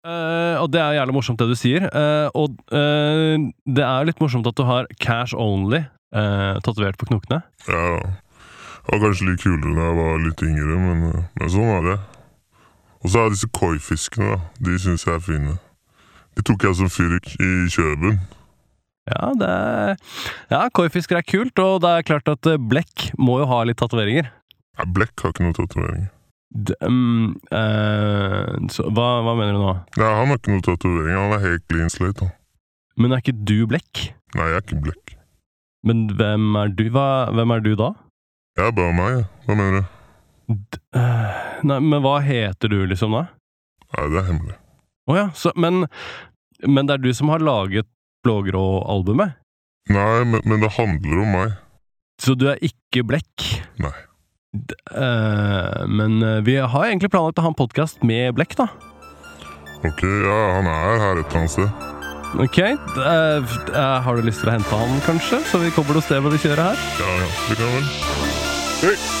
Eh, og det er jævlig morsomt det du sier. Uh, og uh, det er litt morsomt at du har cash only uh, tatovert på knokene. Ja, det var kanskje litt kulere da jeg var litt yngre, men, men sånn er det. Og så er jeg disse koi-fiskene, da. De syns jeg er fine. De tok jeg som fyrk i Kjøben. Ja, det er, ja, koifisker er kult, og det er klart at blekk må jo ha litt tatoveringer. Nei, Blekk har ikke noen tatoveringer. D- eh, så hva, hva mener du nå? Ja, han har ikke noe tatovering. Han er helt clean slate. Han. Men er ikke du blekk? Nei, jeg er ikke blekk. Men hvem er du? Hva, hvem er du da? Jeg er bare meg. Hva mener du? D uh, nei, men hva heter du, liksom, da? Nei, det er hemmelig. Å ja, så, men, men det er du som har laget Blågrå-albumet? Nei, men, men det handler om meg. Så du er ikke blekk? Nei. Eh, men eh, vi har egentlig planlagt å ha en podkast med blekk, da. Ok, ja, han er her et eller annet sted. Ok, uh, uh, Har du lyst til å hente han, kanskje? Så vi kommer til stedet hvor vi kjører her? Ja, ja, det kan vel. Hei!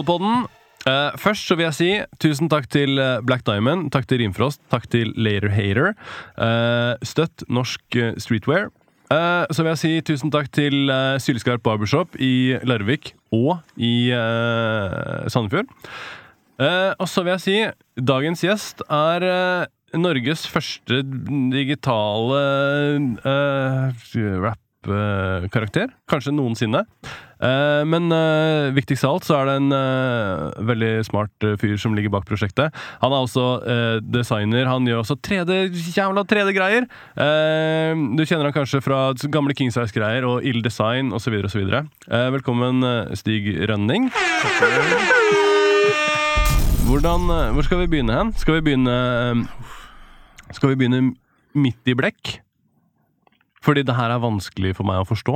Allepodden. Uh, først så vil jeg si tusen takk til eh, Black Diamond, takk til Rimfrost, takk til Later Hater. Uh, støtt norsk eh, streetwear. Uh, så vil jeg si tusen takk til uh, Sylskarp Barbershop i Larvik og i eh, Sandefjord. Eh, og så vil jeg si dagens gjest er eh, Norges første digitale uh, rap-karakter. Kanskje noensinne. Eh, men eh, viktigst av alt så er det en eh, veldig smart eh, fyr som ligger bak prosjektet. Han er også eh, designer. Han gjør også 3D, jævla 3D-greier. Eh, du kjenner han kanskje fra gamle Kings Size-greier og Ill Design osv. osv. Velkommen, eh, Stig Rønning. Hvordan, eh, hvor skal vi begynne hen? Skal vi begynne eh, Skal vi begynne midt i blekk? Fordi det her er vanskelig for meg å forstå.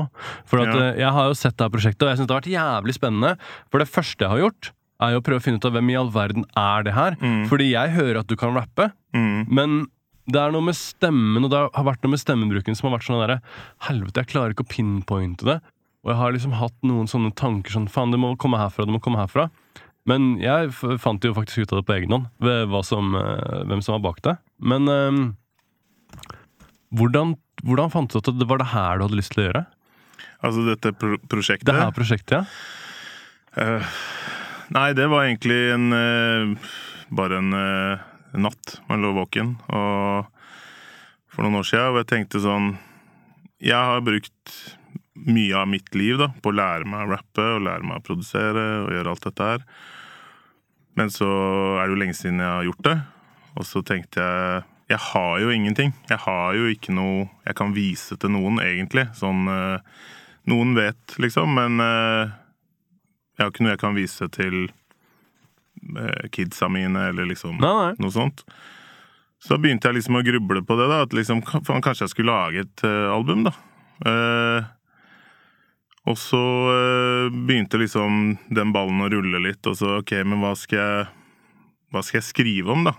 For at, Ja. eh, Jeg har jo sett det her prosjektet, og jeg synes det har vært jævlig spennende. For det første jeg har gjort, er jo å prøve å finne ut av hvem i all verden er det her. Mm. Fordi jeg hører at du kan rappe, Mm. men det er noe med stemmen, og det har vært noe med stemmebruken som har vært sånn derre Helvete, jeg klarer ikke å pinpointe det. Og jeg har liksom hatt noen sånne tanker sånn Faen, det må komme herfra, det må komme herfra. Men jeg fant jo faktisk ut av det på egen hånd, som, eh, hvem som var bak det. Men um, hvordan, hvordan fant du ut at det var det her du hadde lyst til å gjøre? Altså dette pro prosjektet Det her prosjektet, ja? Uh, Nei, det var egentlig en uh, Bare en uh, natt man lå våken. Og for noen år siden, og jeg tenkte sånn Jeg har brukt mye av mitt liv da, på å lære meg å rappe og lære meg å produsere og gjøre alt dette her. Men så er det jo lenge siden jeg har gjort det. Og så tenkte jeg Jeg har jo ingenting. Jeg har jo ikke noe jeg kan vise til noen, egentlig. Sånn eh, Noen vet, liksom, men eh, jeg har ikke noe jeg kan vise til eh, kidsa mine, eller liksom Nei, nei. noe sånt. Så da begynte jeg liksom å gruble på det, da. At liksom, kanskje jeg skulle lage et album, da. Og så begynte liksom den ballen å rulle litt, og så ok, men hva skal jeg Hva skal jeg skrive om, da?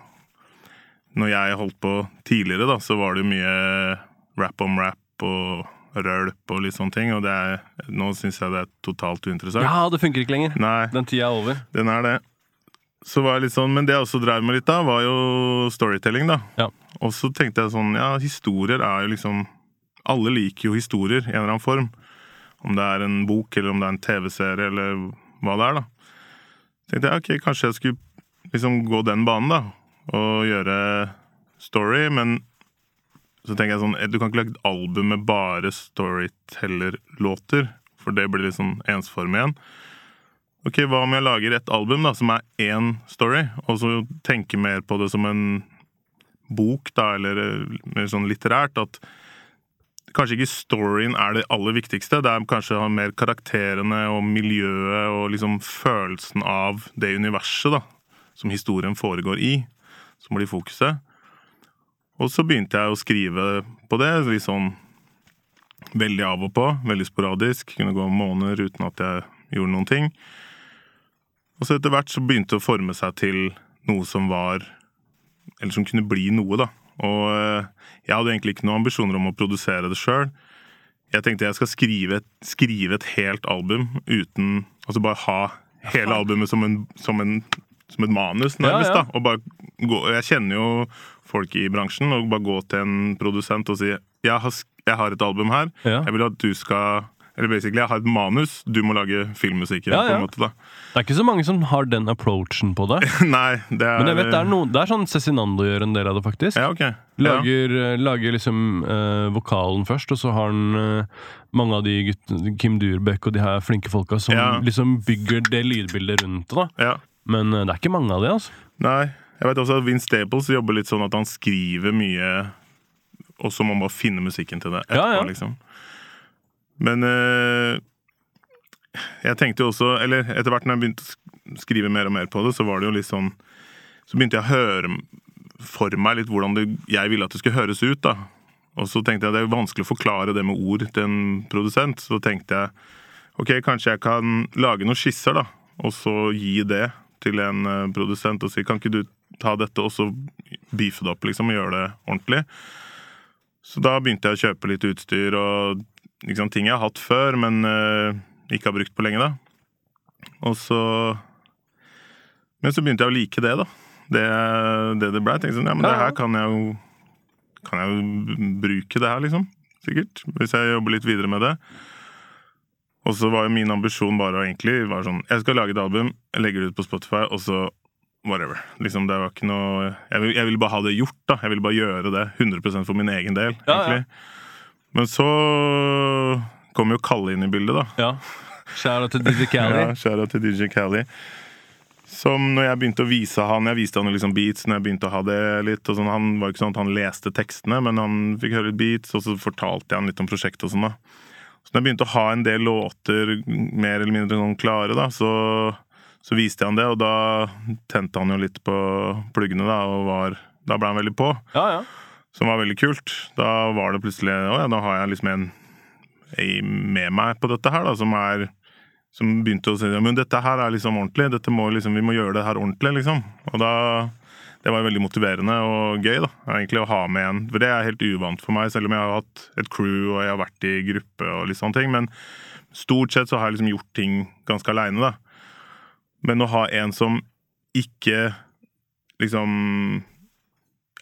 Når jeg holdt på tidligere, da, så var det mye rap om rap og rølp og litt sånne ting, og det er, nå syns jeg det er totalt uinteressant. Ja, det funker ikke lenger. Nei, Den tida er over. den er det. Så var jeg litt sånn, Men det jeg også drev med litt da, var jo storytelling, da. Ja. Og så tenkte jeg sånn, ja, historier er jo liksom Alle liker jo historier i en eller annen form. Om det er en bok, eller om det er en TV-serie, eller hva det er, da. Så tenkte jeg ok, kanskje jeg skulle liksom gå den banen, da. Og gjøre story, men så tenker jeg sånn Du kan ikke lage et album med bare storyteller-låter, for det blir litt sånn ensform igjen. Ok, Hva om jeg lager et album da, som er én story, og så tenker mer på det som en bok, da, eller eh, mer sånn litterært? At kanskje ikke storyen er det aller viktigste. Det er kanskje mer karakterene og miljøet og liksom følelsen av det universet da, som historien foregår i, som blir fokuset. Og så begynte jeg å skrive på det, litt sånn veldig av og på, veldig sporadisk. Kunne gå måneder uten at jeg gjorde noen ting. Og så etter hvert så begynte det å forme seg til noe som var eller som kunne bli noe, da. Og eh, jeg hadde egentlig ikke noen ambisjoner om å produsere det sjøl. Jeg tenkte jeg skal skrive et, skrive et helt album uten Altså bare ha hele albumet som, en, som, en, som et manus, nærmest. Ja, ja. da Og bare gå, Jeg kjenner jo folk i bransjen, og bare gå til en produsent og si jeg har, jeg har et album her, Ja. jeg vil at du skal Eller basically, jeg har et manus, du må lage filmmusikken. Ja, på ja. en måte da Det er ikke så mange som har den approachen på det. Nei, det er Men jeg vet det er, noen, det er sånn Cezinando gjør en del av det, faktisk. Ja, ok. Lager, ja. lager liksom eh, vokalen først, og så har han eh, mange av de guttene, Kim Durbeck og de her flinke folka, som liksom bygger det lydbildet rundt det. da Ja. Men eh, det er ikke mange av de, altså. Nei. Jeg vet også at Vince Staples jobber litt sånn at han skriver mye, og så må man bare finne musikken til det etterpå, Ja, ja. liksom. Men øh, jeg tenkte jo også Eller etter hvert når jeg begynte å skrive mer og mer på det, så var det jo litt sånn Så begynte jeg å høre for meg litt hvordan det, jeg ville at det skulle høres ut, da. Og så tenkte jeg det er vanskelig å forklare det med ord til en produsent. Så tenkte jeg ok, kanskje jeg kan lage noen skisser, da. Og så gi det til en eh, produsent og si kan ikke du ta dette og så beefe det opp, liksom, og gjøre det ordentlig. Så da begynte jeg å kjøpe litt utstyr og liksom, ting jeg har hatt før, men uh, ikke har brukt på lenge, da. Og så Men så begynte jeg å like det, da. Det det, det ble. Jeg tenkte sånn, ja, men det her kan jeg jo Kan jeg jo bruke det her, liksom. Sikkert. Hvis jeg jobber litt videre med det. Og så var jo min ambisjon bare å egentlig var sånn Jeg skal lage et album, jeg legger det ut på Spotify, og så whatever. Liksom, det var ikke noe Jeg vil, jeg ville bare ha det gjort, da. Jeg ville bare gjøre det 100% for min egen del, Ja, ja. Men så kom jo Kalle inn i bildet, da. Ja. out til DJ Kelly Ja, Shout-out til DJ Kelly Som når jeg begynte å vise han Jeg viste han liksom beats når jeg begynte å ha det litt. Sånn, han var ikke sånn at han leste tekstene, men han fikk høre litt beats, og så fortalte jeg han litt om prosjektet og sånn. da Så når jeg begynte å ha en del låter mer eller mindre sånn klare, da, så, så viste jeg han det, og da tente han jo litt på pluggene, da, og var Da ble han veldig på, Ja, ja. som var veldig kult. Da var det plutselig Å ja, da har jeg liksom en med meg på dette her, da, som er som begynte å si men dette her er liksom ordentlig, dette må liksom, vi må gjøre det her ordentlig. liksom. Og da, Det var veldig motiverende og gøy da, egentlig å ha med en. For det er helt uvant for meg, selv om jeg har hatt et crew og jeg har vært i gruppe. og litt sånne ting, Men stort sett så har jeg liksom gjort ting ganske aleine. da. Men å ha en som ikke liksom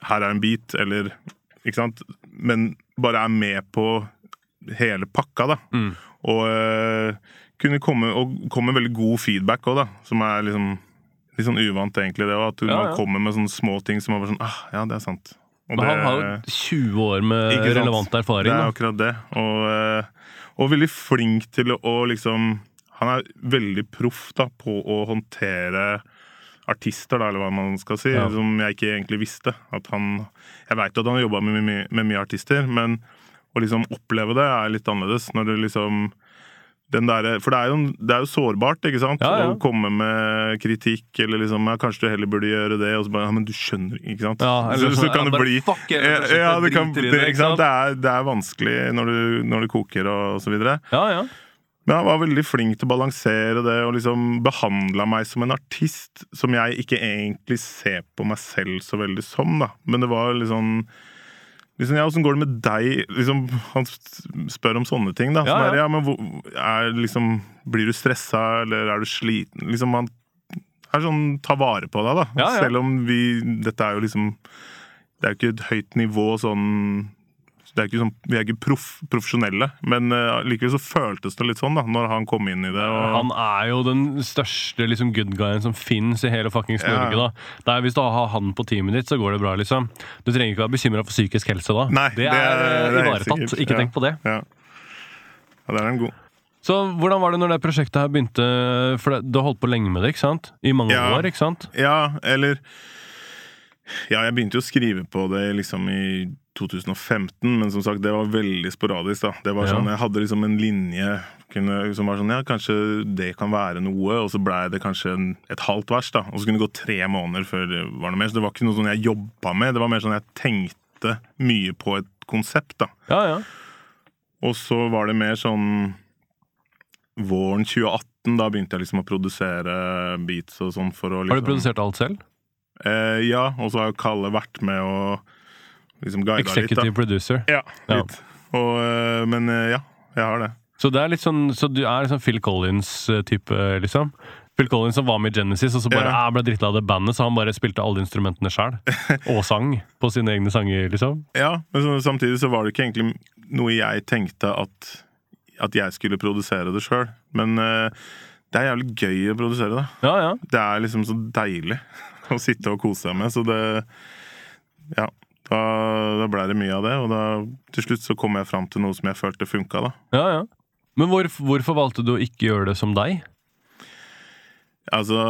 Her er en bit, eller Ikke sant? Men bare er med på hele pakka, da. Mm. Og øh, kunne komme, og komme veldig god feedback òg, da. Som er liksom litt sånn uvant, egentlig. det, og At Ja, man ja. kommer med sånne små ting som er sånn ah, Ja, det er sant. Og Men han det- har jo 20 år med relevant erfaring. Det er Da. akkurat det. Og, øh, og veldig flink til å, liksom Han er veldig proff da, på å håndtere artister, da, eller hva man skal si, Ja. som jeg ikke egentlig visste. At han, jeg veit at han har jobba med, med mye artister, men å liksom oppleve det er litt annerledes. Når du liksom der, For det er, jo, det er jo sårbart, ikke sant? Ja, ja. Å komme med kritikk, eller liksom ja, 'Kanskje du heller burde gjøre det', og så bare ja, 'Men du skjønner', ikke sant? Ja, eller så, så sånn, kan det bli ja, det, kan, det, det, ikke sant? Det, er, det er vanskelig når, du, når det koker og, så videre. Ja, ja. Men han var veldig flink til å balansere det og liksom behandla meg som en artist som jeg ikke egentlig ser på meg selv så veldig som. da. Men det var liksom Liksom, ja, Åssen går det med deg? Liksom, han spør om sånne ting. da. Ja, ja. er, ja. men hvor, er, liksom, Blir du stressa, eller er du sliten? Liksom, Han er sånn ta vare på deg, da. Ja. Selv om vi Dette er jo liksom Det er jo ikke et høyt nivå sånn er ikke sånn, Vi er ikke proff, profesjonelle, men uh, likevel så føltes det litt sånn da når han kom inn i det. Og, Han er jo den største liksom, good guyen som fins i hele fuckings Ja. Da Det er, Hvis du har han på teamet ditt, så går det bra. liksom Du trenger ikke være bekymra for psykisk helse da. Nei, det er, det er- helt ivaretatt. Ikke Ja. tenk på det. ja. ja, der er en god. Så hvordan var det når det prosjektet her begynte? For Du har holdt på lenge med det, ikke sant? I mange Ja. år, ikke sant? Ja, eller Ja, jeg begynte jo å skrive på det liksom i 2015, men som sagt, det var veldig sporadisk. da. Det var sånn, Jeg hadde liksom en linje kunne, som var sånn Ja, kanskje det kan være noe, og så blei det kanskje en, et halvt vers, da. Og så kunne det gå tre måneder før det var noe mer. Så det var ikke noe sånn jeg jobba med, det var mer sånn jeg tenkte mye på et konsept, da. Ja, ja. Og så var det mer sånn våren 2018, da begynte jeg liksom å produsere beats og sånn for å liksom Har du produsert alt selv? Eh, ja, og så har jo Kalle vært med og liksom guida litt. Executive producer. Ja, Ja. Og, eh, men eh, ja, jeg har det. Så det er litt sånn Så du er liksom Phil Collins-type, liksom? Phil Collins som var med i Genesis, og så bare Ja. ja. ble drittlei av det bandet, så han bare spilte alle instrumentene sjøl. og sang på sine egne sanger, liksom. Ja, men så, samtidig så var det ikke egentlig noe jeg tenkte at, at jeg skulle produsere det sjøl. Men uh, det er jævlig gøy å produsere det. Ja, ja. Det er liksom så deilig å sitte og kose seg med, så det Ja. Da, da blei det mye av det, og da til slutt så kom jeg fram til noe som jeg følte funka, da. ja, ja. Men hvor, hvorfor valgte du å ikke gjøre det som deg? Altså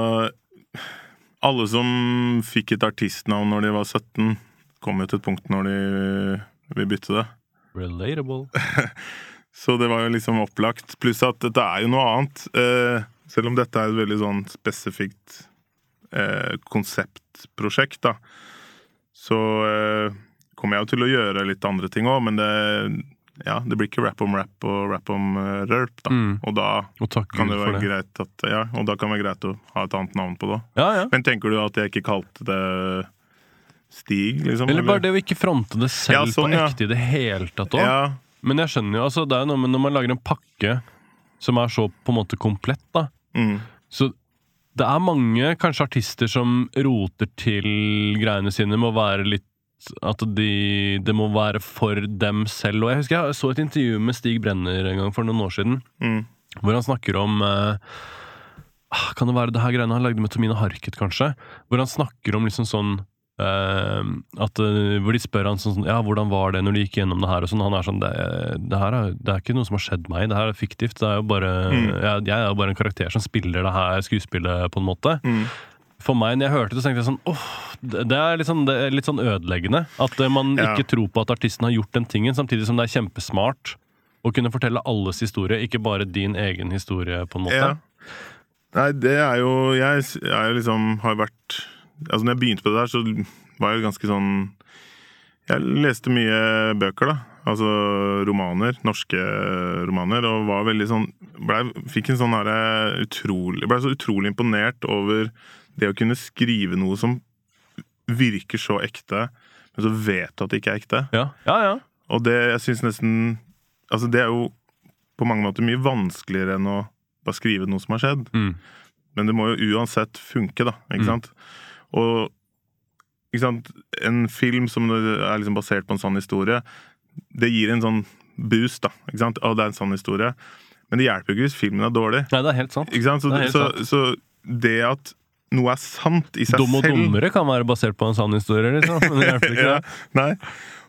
Alle som fikk et artistnavn når de var 17, kom jo til et punkt når de vil bytte det. Relatable. Så det var jo liksom opplagt. Pluss at dette er jo noe annet. Eh, selv om dette er et veldig sånn spesifikt eh, konseptprosjekt, da. Så eh, kommer jeg jo til å gjøre litt andre ting òg, men det, ja, det blir ikke rap om rap og rap om uh, rølp, da. Mm. Og da Og kan det være det. greit at Ja, og da kan det være greit å ha et annet navn på det. Ja, ja. Men tenker du at jeg ikke kalte det Stig, liksom? Eller bare det å ikke fronte det selv sånn, på ekte i det hele tatt òg. Ja, Men jeg skjønner jo, altså, det er jo noe med når man lager en pakke som er så på en måte komplett, da. mm, Så det er mange kanskje artister som roter til greiene sine med å være litt At de, det må være for dem selv. Og jeg husker jeg så et intervju med Stig Brenner en gang for noen år siden, mm, hvor han snakker om eh, ah, Kan det være det her greiene han lagde med Tomine Harket, kanskje? Hvor han snakker om liksom sånn eh, at, eh, Hvor de spør han sånn Ja, hvordan var det når de gikk gjennom det her? Og sånn. Han er sånn det, det her er, det er ikke noe som har skjedd meg, det her er fiktivt. Det er jo bare, Mm. jeg, jeg er jo bare en karakter som spiller det her skuespillet, på en måte. mm. For meg, når jeg hørte det, så tenkte jeg sånn oh, det er litt sånn, det er litt sånn ødeleggende. At eh, man Ja. ikke tror på at artisten har gjort den tingen, samtidig som det er kjempesmart å kunne fortelle alles historie, ikke bare din egen historie, på en måte. Ja. Nei, det er jo Jeg er jo liksom har vært Altså, når jeg begynte på det der, så var jeg ganske sånn Jeg leste mye bøker, da. Altså romaner. Norske romaner. Og var veldig sånn ble, Fikk en sånn herre utrolig Ble så utrolig imponert over det å kunne skrive noe som virker så ekte, men så vet du at det ikke er ekte. Ja, ja. ja. Og det jeg syns nesten Altså, det er jo på mange måter mye vanskeligere enn å bare skrive noe som har skjedd. Mm. Men det må jo uansett funke, da. Ikke Mm. sant? Og en film som er liksom basert på en sann historie, det gir en sånn boost, da. Ikke sant? Å, det er en sann historie. Men det hjelper jo ikke hvis filmen er dårlig. Nei, det er helt sant. Så, Det helt så, sant. så det at noe er sant i seg Dom og selv dummere kan være basert på en sann historie, liksom. Men det hjelper ikke. ja.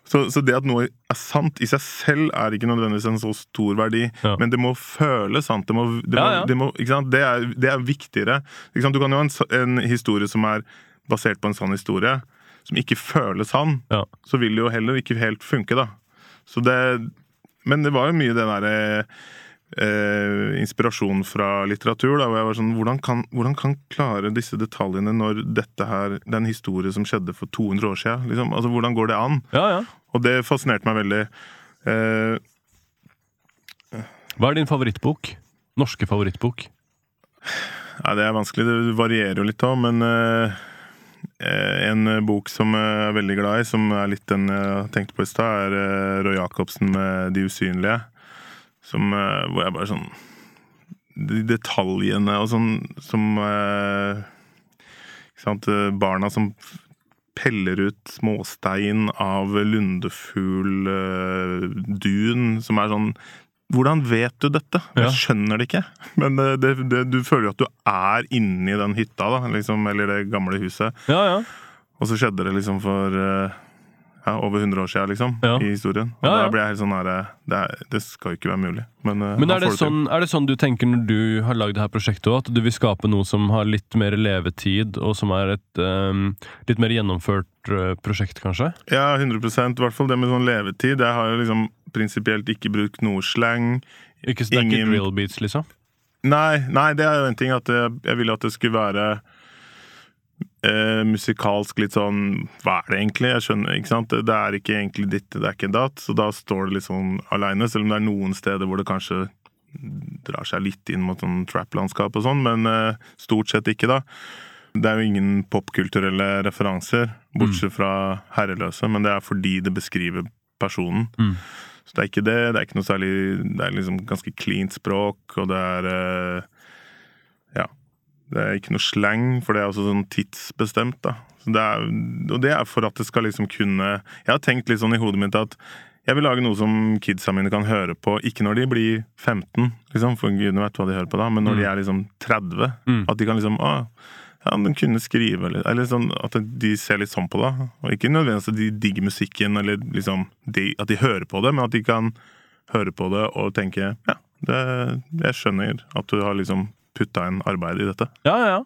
Så, så det at noe er sant i seg selv, er ikke nødvendigvis en så stor verdi. Ja. Men det må føles sant. Det, må, det, må, ja. det, må? Det, er, er viktigere. Du kan jo ha en, en historie som er basert på en sann historie, som ikke føles sann. Ja. Så vil det jo heller ikke helt funke, da. Så det, men det var jo mye den derre eh, inspirasjon fra litteratur. Da, hvor jeg var sånn, hvordan kan, hvordan kan klare disse detaljene når dette her, det er en historie som skjedde for 200 år siden? Liksom? Altså, hvordan går det an? Ja, ja. Og det fascinerte meg veldig. Eh, Hva er din favorittbok? Norske favorittbok? Nei, det er vanskelig. Det varierer jo litt òg, men eh, eh, en bok som jeg er veldig glad i, som er litt den jeg tenkte på i stad, er eh, Roy Jacobsen med 'De usynlige'. Som, eh, hvor jeg bare sånn De detaljene og sånn som eh, Ikke sant, eh, barna som peller ut småstein av lundefugldun, som er sånn hvordan vet du dette? Jeg skjønner det ikke. Men eh, det, det, du føler jo at du er inni den hytta, da, liksom, eller det gamle huset. Ja, ja. Og så skjedde det liksom for eh, ja, over 100 år siden, liksom, Ja. i historien. Og Ja, da blir jeg helt sånn her eh, det, er, det skal jo ikke være mulig. Men, eh, Men er det, det sånn, er det sånn du tenker når du har lagd dette prosjektet òg? At du vil skape noe som har litt mer levetid, og som er et um, litt mer gjennomført eh, prosjekt, kanskje? Ja, 100% I hvert fall det med sånn levetid. Jeg har jo liksom prinsipielt ikke brukt noe slang. Ikke, det er ikke drill beats, liksom? Nei, nei, det er jo en ting at jeg, jeg ville at det skulle være eh, musikalsk litt sånn Hva er det egentlig? Jeg skjønner, ikke sant? Det er ikke egentlig ditt, det er ikke datt. Så da står det litt sånn aleine, selv om det er noen steder hvor det kanskje drar seg litt inn mot sånn trap-landskap og sånn, men eh, stort sett ikke, da. Det er jo ingen popkulturelle referanser, bortsett fra herreløse, men det er fordi det beskriver personen. Mm. Så det er ikke det. Det er ikke noe særlig Det er liksom ganske cleant språk, og det er eh. Det er ikke noe slang, for det er også sånn tidsbestemt, da. Så det er, og det er for at det skal liksom kunne Jeg har tenkt litt sånn i hodet mitt at jeg vil lage noe som kidsa mine kan høre på, ikke når de blir 15, liksom, for gudene vet hva de hører på da, men når de er liksom 30. Mm. At de kan liksom Å, ja, den kunne skrive, eller, eller sånn at de ser litt sånn på det. Og ikke nødvendigvis at de digger musikken, eller liksom de, at de hører på det, men at de kan høre på det og tenke ja, det, jeg skjønner at du har liksom putta inn arbeid i dette. Ja, ja, ja.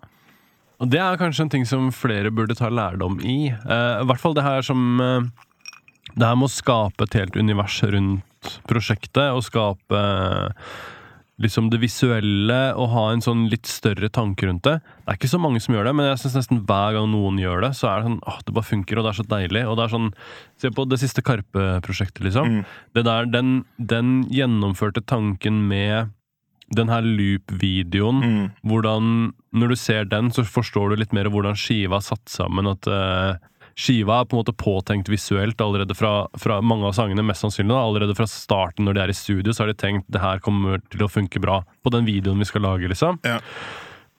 Og det er kanskje en ting som flere burde ta lærdom i. Eh, I hvert fall det her som eh, Det her med å skape et helt univers rundt prosjektet, og skape eh, liksom det visuelle, og ha en sånn litt større tanke rundt det. Det er ikke så mange som gjør det, men jeg synes nesten hver gang noen gjør det, så er det sånn åh, det bare funker, og det er så deilig. Og det er sånn Se på det siste Karpe-prosjektet, liksom. Mm. Det der, den, den gjennomførte tanken med den her loop-videoen Mm. hvordan, Når du ser den, så forstår du litt mer hvordan skiva er satt sammen. At uh, skiva er på en måte påtenkt visuelt allerede fra, fra mange av sangene. Mest sannsynlig da, Allerede fra starten når de er i studio, så har de tenkt det her kommer til å funke bra på den videoen vi skal lage. liksom Ja.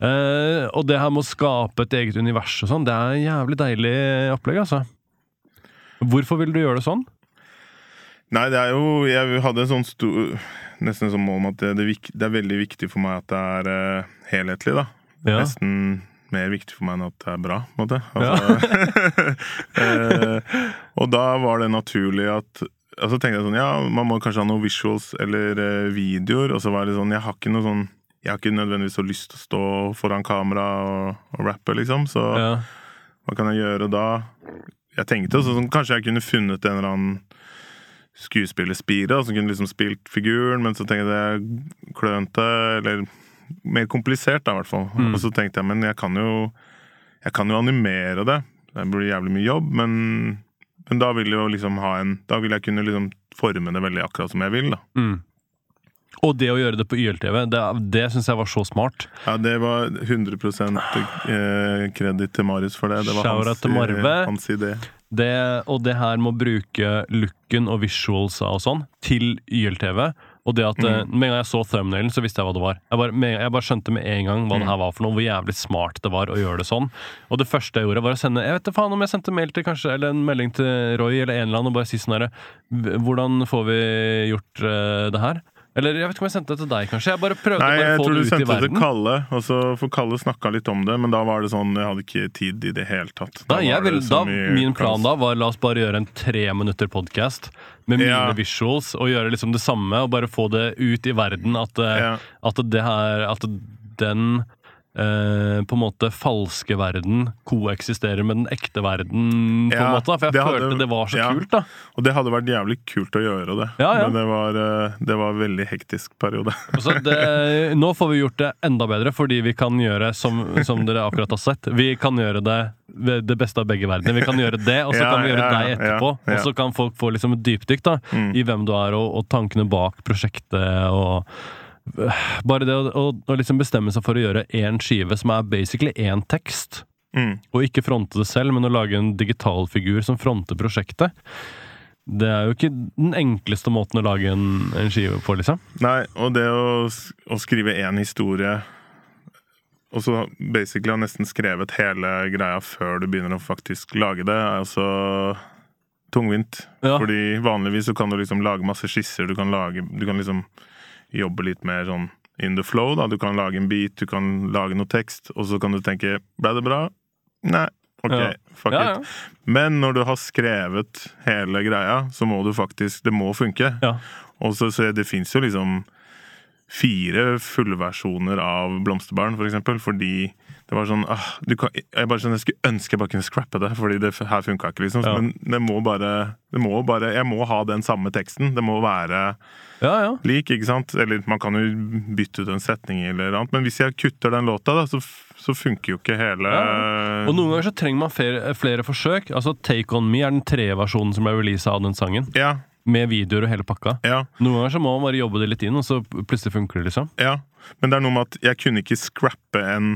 Uh, Og det her med å skape et eget univers og sånn, det er en jævlig deilig opplegg, altså. Hvorfor vil du gjøre det sånn? Nei, det er jo Jeg hadde en sånn stor Nesten en sånn mål om at det, det, er det er veldig viktig for meg at det er uh, helhetlig, da. Ja. Nesten mer viktig for meg enn at det er bra, på en måte. Altså, eh, og da var det naturlig at Og så tenkte jeg sånn Ja, man må kanskje ha noen visuals eller uh, videoer. Og så var det sånn Jeg har ikke noe sånn Jeg har ikke nødvendigvis så lyst til å stå foran kamera og, og rappe, liksom. Så Ja. hva kan jeg gjøre da? Jeg tenkte også sånn, kanskje jeg kunne funnet en eller annen skuespillerspire da, som kunne liksom spilt figuren, men så tenkte jeg klønete, eller mer komplisert da, i hvert fall. Mm. Og så tenkte jeg, men jeg kan jo jeg kan jo animere det. Det blir jævlig mye jobb, men, men da vil jeg jo liksom ha en Da vil jeg kunne liksom forme det veldig akkurat som jeg vil, da. Mm. Og det å gjøre det på YLTV, det, det syns jeg var så smart. Ja, det var 100 eh, kreditt til Marius for det. Det var hans, hans idé. Det, og det her med å bruke looken og visualsa og sånn til YLTV. Og det at mm. Med en gang jeg så thumbnailen, så visste jeg hva det var. Jeg bare, jeg bare skjønte med en gang hva det her var for noe, hvor jævlig smart det var å gjøre det sånn. Og det første jeg gjorde, var å sende Jeg vet da faen om jeg sendte mail til kanskje Eller en melding til Roy eller en eller annen og bare si sånn herre Hvordan får vi gjort uh, det her? Eller jeg vet ikke om jeg sendte det til deg, kanskje. Jeg bare prøvde Nei, å bare jeg få tror det du ut i sendte det til. Kalle, og så for Kalle snakka litt om det, men da var det sånn Jeg hadde ikke tid i det hele tatt. Da, jeg var vil, det så da, min plan da var la oss bare gjøre en tre minutter podkast med mine Ja. visuals og gjøre liksom det samme og bare få det ut i verden. At, eh, Ja. at det her At den eh, på en måte falske verden koeksisterer med den ekte verden. på en Ja, måte. For jeg det hadde- følte det var så ja. kult. da Og det hadde vært jævlig kult å gjøre det, Ja, men det var, eh, det var en veldig hektisk periode. Det, nå får vi gjort det enda bedre, fordi vi kan gjøre som, som dere akkurat har sett. Vi kan gjøre det det beste av begge verdener. Vi kan gjøre det, og så kan vi gjøre deg etterpå. Og så kan folk få liksom et dypdykk da, Mm. i hvem du er, og, og tankene bak prosjektet. og Bare det å, å, å liksom bestemme seg for å gjøre én skive som er basically én tekst, Mm. og ikke fronte det selv, men å lage en digital figur som fronter prosjektet. Det er jo ikke den enkleste måten å lage en, en skive på, liksom. Nei, og det å, å skrive én historie og så basically har nesten skrevet hele greia før du begynner å faktisk lage det, er også tungvint. Ja. Fordi vanligvis så kan du liksom lage masse skisser, du kan, lage, du kan liksom jobbe litt mer sånn in the flow. da, Du kan lage en beat, du kan lage noe tekst, og så kan du tenke ble det bra? Nei. Ok, Ja. fuck Ja, ja. it. Men når du har skrevet hele greia, så må du faktisk Det må funke. Og så, så det fins jo liksom fire fullversjoner av Blomsterbarn, for eksempel, fordi det var sånn ah, du kan, Jeg bare sånn, jeg skulle ønske jeg bare kunne scrappe det, fordi det her funka ikke, liksom. Ja. Men det må, bare, det må bare Jeg må ha den samme teksten. Det må være Ja, ja. lik, ikke sant? Eller man kan jo bytte ut en setning eller annet, men hvis jeg kutter den låta, da, så, så funker jo ikke hele Og noen ganger så trenger man flere, flere forsøk. Altså Take On Me er den tredje versjonen som ble releasa av den sangen. Ja, Med videoer og hele pakka. ja. Noen ganger så må man bare jobbe det litt inn, og så plutselig funker det, liksom. Ja, men det er noe med at jeg kunne ikke scrappe en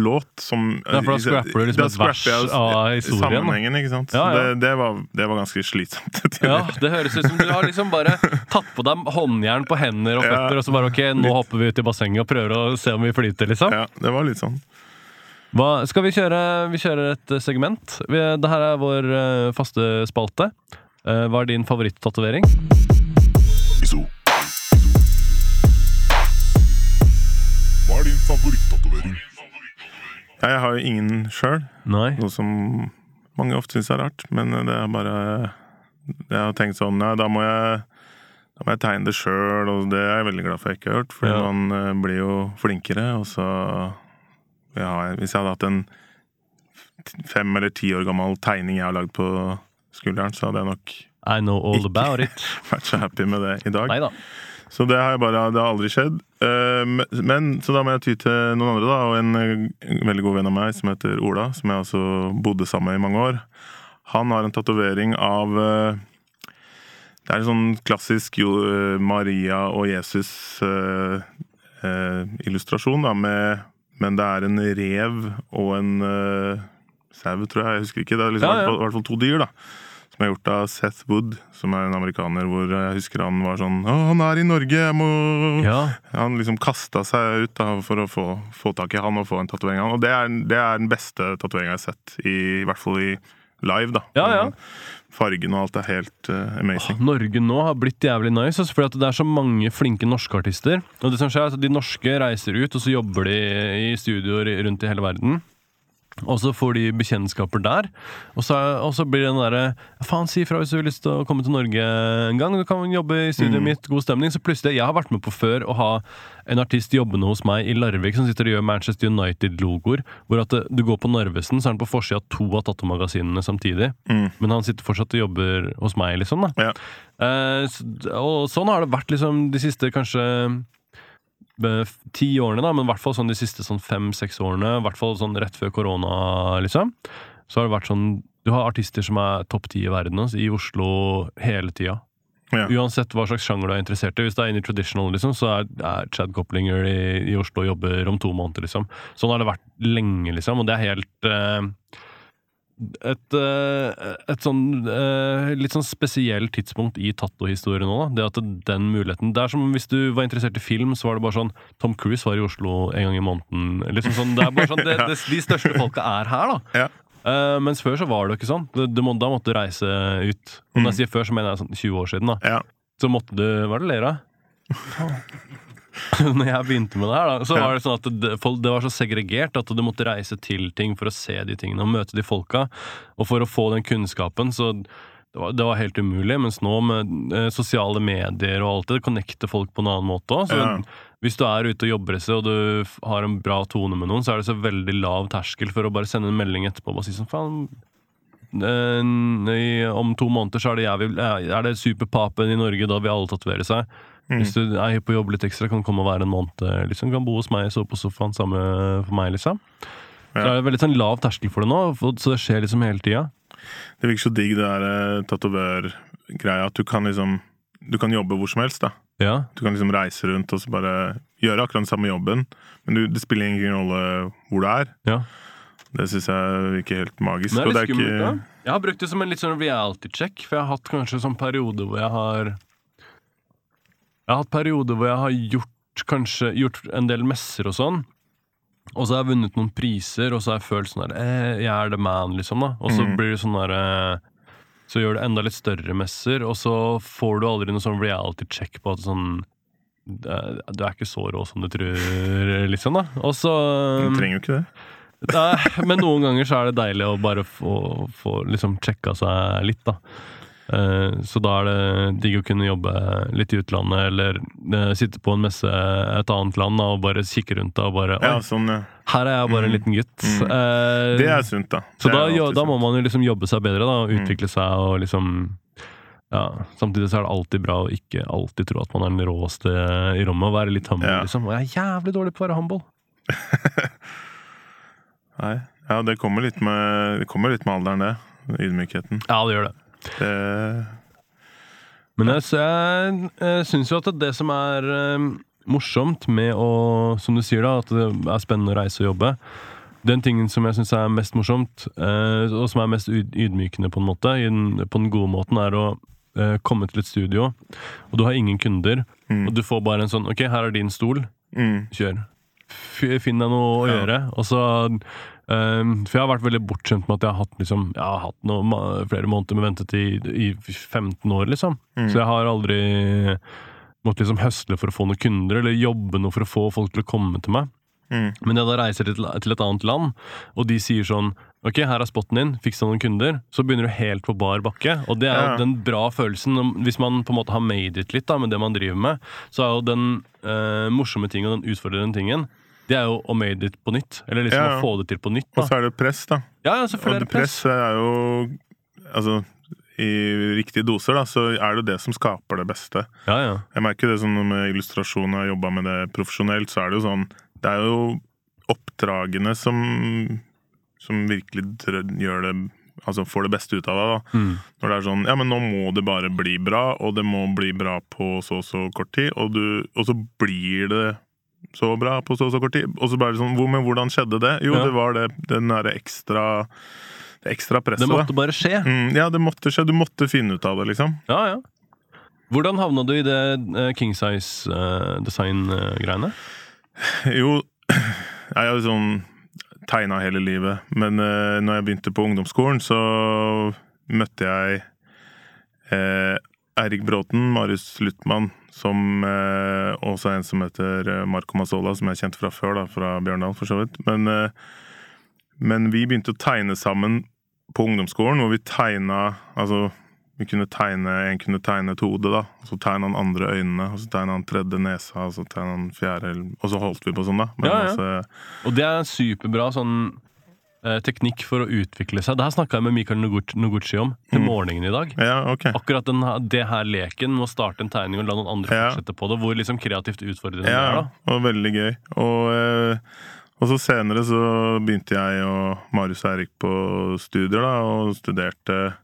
låt som Ja, for da scrapper du liksom et vers jeg av historien. Sammenhengen, ikke sant. Ja, ja. Det, det, var, det var ganske slitsomt. Ja, Det høres ut som du har liksom bare tatt på deg håndjern på hender og Ja. og så bare ok, nå hopper vi ut i bassenget og prøver å se om vi flyter, liksom. Ja, det var litt sånn. Hva, skal vi kjøre Vi kjører et eh, segment. Dette det her er vår eh, faste spalte. Eh, hva er din favoritt-tatovering? Ja, jeg har jo ingen sjøl, noe som mange ofte syns er rart. Men det er bare Jeg har tenkt sånn Ja, da må jeg da må jeg tegne det sjøl, og det er jeg veldig glad for jeg ikke har gjort. For Ja. man eh, blir jo flinkere, og så ja, Hvis jeg hadde hatt en fem eller ti år gammel tegning jeg har lagd på skulderen, så hadde jeg nok I know all about it. vært så happy med det i dag. Neida. Så det har bare, det har aldri skjedd. Eh, men- Så da må jeg ty til noen andre, da. Og en, eh, veldig god venn av meg som heter Ola, som jeg altså bodde sammen med i mange år. Han har en tatovering av eh, Det er en sånn klassisk jo, eh, Maria og Jesus-illustrasjon, da, med Men det er en rev og en sau, tror jeg. Jeg husker ikke. Det er liksom, Ja, ja. i hvert fall to dyr, da. Som er gjort av Seth Wood, som er en amerikaner hvor jeg husker han var sånn Å, han er i Norge, jeg må Ja. Han liksom kasta seg ut da, for å få, få tak i han og få en tatovering av han. Og det er, det er den beste tatoveringa jeg har sett, i, i hvert fall i live, da. Ja, ja. Fargen og alt er helt uh, amazing. Norge nå har blitt jævlig nice, altså, fordi det er så mange flinke norske artister. Og det som skjer er at De norske reiser ut, og så jobber de i studioer rundt i hele verden. Og så får de bekjentskaper der. Og så, og så blir det den derre Faen, si ifra hvis du har lyst til å komme til Norge en gang. Du kan jobbe i studioet mitt, god stemning. Så plutselig Jeg har vært med på før å ha en artist jobbende hos meg i Larvik som sitter og gjør Manchester United-logoer. Hvor at du går på Narvesen, så er han på forsida av to av tattomagasinene samtidig. Mm. Men han sitter fortsatt og jobber hos meg, liksom. da Ja. Eh, og sånn har det vært liksom de siste kanskje eh, ti årene, da, men i hvert fall sånn de siste sånn fem-seks årene. I hvert fall sånn rett før korona, liksom. Så har det vært sånn Du har artister som er topp ti i verden altså, i Oslo hele tida. Ja. Uansett hva slags sjanger du er interessert i. Hvis det er inni traditional, liksom, så er, er Chad Coplinger i, i Oslo og jobber om to måneder, liksom. Sånn har det vært lenge, liksom, og det er helt eh, et, eh, et sånn eh, litt sånn spesielt tidspunkt i Tatto-historien nå. Da. Det at den muligheten Det er som hvis du var interessert i film, så var det bare sånn Tom Cruise var i Oslo en gang i måneden. Liksom sånn, det er bare sånn det, det, De største folka er her, da. Ja. Uh, mens før så var det jo ikke sånn. Du, du må, da måtte du reise ut. Og når jeg sier før, så mener jeg sånn 20 år siden. da Ja. Så måtte du Hva er det du ler av? Når jeg begynte med det her, da, så var det sånn at det, det var så segregert at du måtte reise til ting for å se de tingene og møte de folka. Og for å få den kunnskapen, så det var, det var helt umulig. Mens nå med eh, sosiale medier og alt det, det connecter folk på en annen måte òg. Ja. hvis du er ute og jobber sted, og du har en bra tone med noen, så er det så veldig lav terskel for å bare sende en melding etterpå og bare si sånn faen eh, om to måneder så er det, jævlig, er det superpapen i Norge, da vil alle tatovere seg. Hvis du er på jobb litt ekstra, kan du komme og være en måned. Liksom, kan bo hos meg, sove på sofaen. Samme for meg, liksom. Så Ja. er det veldig sånn lav terskel for det nå, så det skjer liksom hele tida. Det virker så digg, det der eh, tatovørgreia. At du kan liksom Du kan jobbe hvor som helst, da. Ja. Du kan liksom reise rundt og så bare gjøre akkurat den samme jobben. Men du, det spiller ingen rolle hvor du er. ja. Det syns jeg virker helt magisk. Men det er litt er skummelt, da. Jeg har brukt det som en litt sånn reality check, for jeg har hatt kanskje sånn periode hvor jeg har Jeg har hatt perioder hvor jeg har gjort kanskje gjort en del messer og sånn. Og så har jeg vunnet noen priser, og så har jeg følt sånn der eh, Jeg er the man, liksom. da Og så mm. blir det sånn der eh, Så gjør du enda litt større messer, og så får du aldri noen sånn reality check på at sånn Du er ikke så rå som du tror, liksom. da Og så Du trenger jo ikke det. Nei, men noen ganger så er det deilig å bare få, få liksom sjekka seg litt, da. Eh, Så da er det digg å kunne jobbe litt i utlandet, eller eh, sitte på en messe et annet land og bare kikke rundt og bare Ja, sånn, ja. her er jeg bare en liten gutt. Mm. Eh, Det er sunt, da. så da, jo, da må sunt. man jo liksom jobbe seg bedre, da, og Mm. utvikle seg og liksom ja, Samtidig så er det alltid bra å ikke alltid tro at man er den råeste i rommet, og være litt humble, Ja. liksom. Og jeg er jævlig dårlig på å være humble. Nei. Ja, det kommer litt med, det kommer litt med alderen, det. Ydmykheten. Ja, det gjør det. Det, Men jeg, jeg, jeg syns jo at det som er eh, morsomt med å, som du sier, da, at det er spennende å reise og jobbe, den tingen som jeg syns er mest morsomt, eh, og som er mest ydmykende, på en måte, på den gode måten, er å eh, komme til et studio, og du har ingen kunder, Mm. og du får bare en sånn Ok, her er din stol. Mm. Kjør. Finn deg noe å gjøre. Og så ehm, For jeg har vært veldig bortskjemt med at jeg har hatt, liksom, jeg har hatt noe, flere måneder med ventetid i 15 år, liksom. Mm. Så jeg har aldri måttet liksom høsle for å få noen kunder, eller jobbe noe for å få folk til å komme til meg. Mm. Men jeg da reiser til, til et annet land, og de sier sånn Ok, her er spotten din, fiks noen kunder. Så begynner du helt på bar bakke. Og det er jo Ja. den bra følelsen. Hvis man på en måte har made it litt da, med det man driver med, så er jo den eh, morsomme tingen og den utfordrende tingen det er jo å made it på nytt. Eller liksom Ja, ja. å få det til på nytt. Og så er det press, da. Ja, ja, Og selvfølgelig er det press press. er jo Altså, i riktige doser, da, så er det det som skaper det beste. Ja, ja. Jeg merker det sånn med illustrasjon, og har jobba med det profesjonelt, så er det jo sånn Det er jo oppdragene som som virkelig gjør det Altså får det beste ut av det. da Mm. Når det er sånn Ja, men nå må det bare bli bra, og det må bli bra på så og så kort tid, og, du, og så blir det så bra på så og så kort tid. Og så ble det sånn Men hvordan skjedde det? Jo, Ja. det var det den derre ekstra Det ekstra presset, Det måtte bare skje. Mm, ja, det måtte skje. Du måtte finne ut av det, liksom. Ja, ja. Hvordan havna du i det uh, king size eh, design-greiene? Jo, jeg har sånn tegna hele livet. Men uh, når jeg begynte på ungdomsskolen, så møtte jeg eh, Eirik Bråten, Marius Luttmann, som eh, også en som heter eh, Marco Mazzola, som jeg kjente fra før, da, fra Bjørndal, for så vidt. Men, eh, men vi begynte å tegne sammen på ungdomsskolen, hvor vi tegna Altså, vi kunne tegne, en kunne tegne et hode, da. Og så tegna han andre øynene, og så tegna han tredje nesa, og så tegna han fjerde Og så holdt vi på sånn, da. Men Ja, ja. altså, Og det er superbra sånn teknikk for å utvikle seg. Det her snakka jeg med Mikael Noguchi, om til Mm. morgenen i dag. ja, okay. Akkurat den, det her leken med å starte en tegning og la noen andre Ja. fortsette på det. Hvor liksom kreativt utfordrende Ja, det er. da og veldig gøy. Og, eh, og så senere så begynte jeg og Marius og Eirik på studier, da, og studerte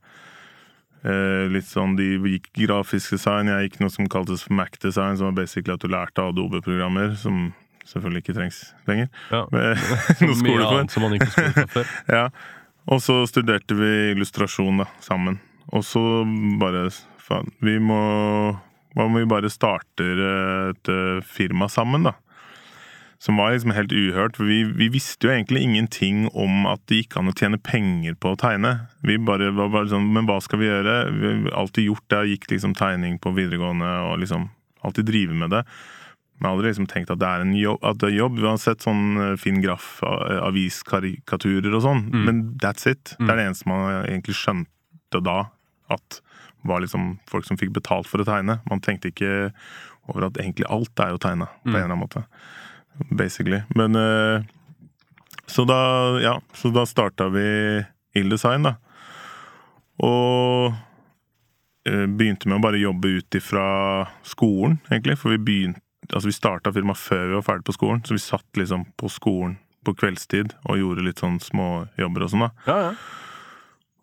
eh, litt sånn De gikk grafisk design, jeg gikk noe som kaltes Mac design, som var basically at du lærte Adobe-programmer, som selvfølgelig ikke trengs lenger. Ja. Noe skole for. som man ikke før. Ja. Og så studerte vi illustrasjon da, sammen. Og så bare Faen, vi må Hva om vi bare starter eh, et eh, firma sammen, da? Som var liksom helt uhørt. For vi, vi visste jo egentlig ingenting om at det gikk an å tjene penger på å tegne. Vi bare var bare sånn Men hva skal vi gjøre? Vi har alltid gjort det. Gikk liksom tegning på videregående og liksom alltid drive med det. Men aldri liksom tenkt at det er en jobb. At det er jobb. Vi har sett sånn eh, Finn Graff, eh, og sånn, Mm. men that's it. Det er det eneste man egentlig skjønte da. At var liksom folk som fikk betalt for å tegne. Man tenkte ikke over at egentlig alt er jo tegna, på Mm. en eller annen måte. Basically. Men eh, Så da, ja, så da starta vi Ilddesign, da. Og begynte med å bare jobbe ut ifra skolen, egentlig. For vi begynte Altså vi starta firmaet før vi var ferdig på skolen, så vi satt liksom på skolen på kveldstid og gjorde litt sånn småjobber og sånn, da. Ja, ja.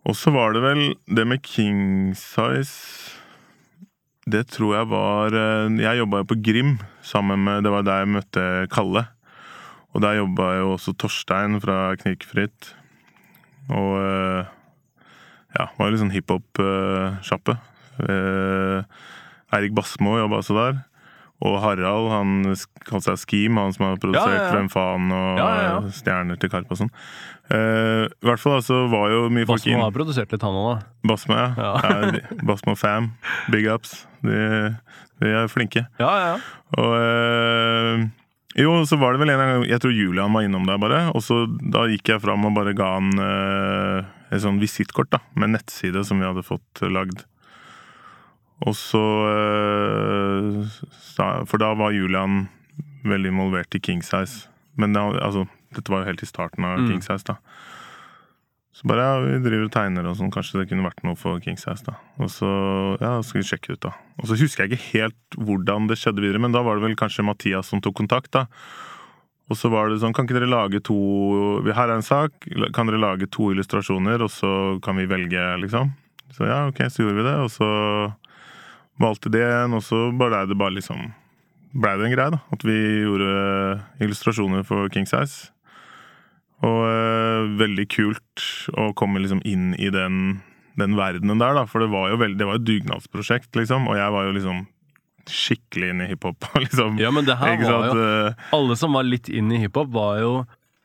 Og så var det vel det med king size Det tror jeg var eh, Jeg jobba jo på Grim sammen med Det var der jeg møtte Kalle. Og der jobba jo også Torstein fra Knirkefritt. Og eh, ja, var jo litt sånn hiphop-sjappe. Eh, Eirik Basmo jobba også der. Og Harald, han kalte seg Scheme, han som har produsert Ja, ja, ja. Hvem faen og. Stjerner til Karp og sånn. Uh, I hvert fall altså var jo mye folk Basmo inn. har produsert litt, han òg, da. Basmo, ja. Ja. Basmo fam. Big ups. De, de er flinke. Ja, ja, ja. Og uh, Jo, så var det vel en gang Jeg tror Julian var innom der, bare. Og så da gikk jeg fram og bare ga han eh, et sånn visittkort med nettside som vi hadde fått lagd. Og så eh, For da var Julian veldig involvert i King Size. Men det, altså, dette var jo helt i starten av Mm. King Size, da. Så bare ja, vi driver og tegner og sånn, kanskje det kunne vært noe for King Size, da. Og så ja, skal vi sjekke ut, da. Og så husker jeg ikke helt hvordan det skjedde videre, men da var det vel kanskje Mathias som tok kontakt, da. Og så var det sånn, kan ikke dere lage to Her er en sak, kan dere lage to illustrasjoner, og så kan vi velge, liksom? Så ja, ok, så gjorde vi det, og så valgte det og så blei det bare liksom Blei det en greie, da. At vi gjorde illustrasjoner for King Size. Og eh, veldig kult å komme liksom inn i den, den verdenen der, da. For det var jo veldig, det var et dugnadsprosjekt, liksom. Og jeg var jo liksom skikkelig inne i hiphop. liksom. Ja, men det her var jo Alle som var litt inn i hiphop, var jo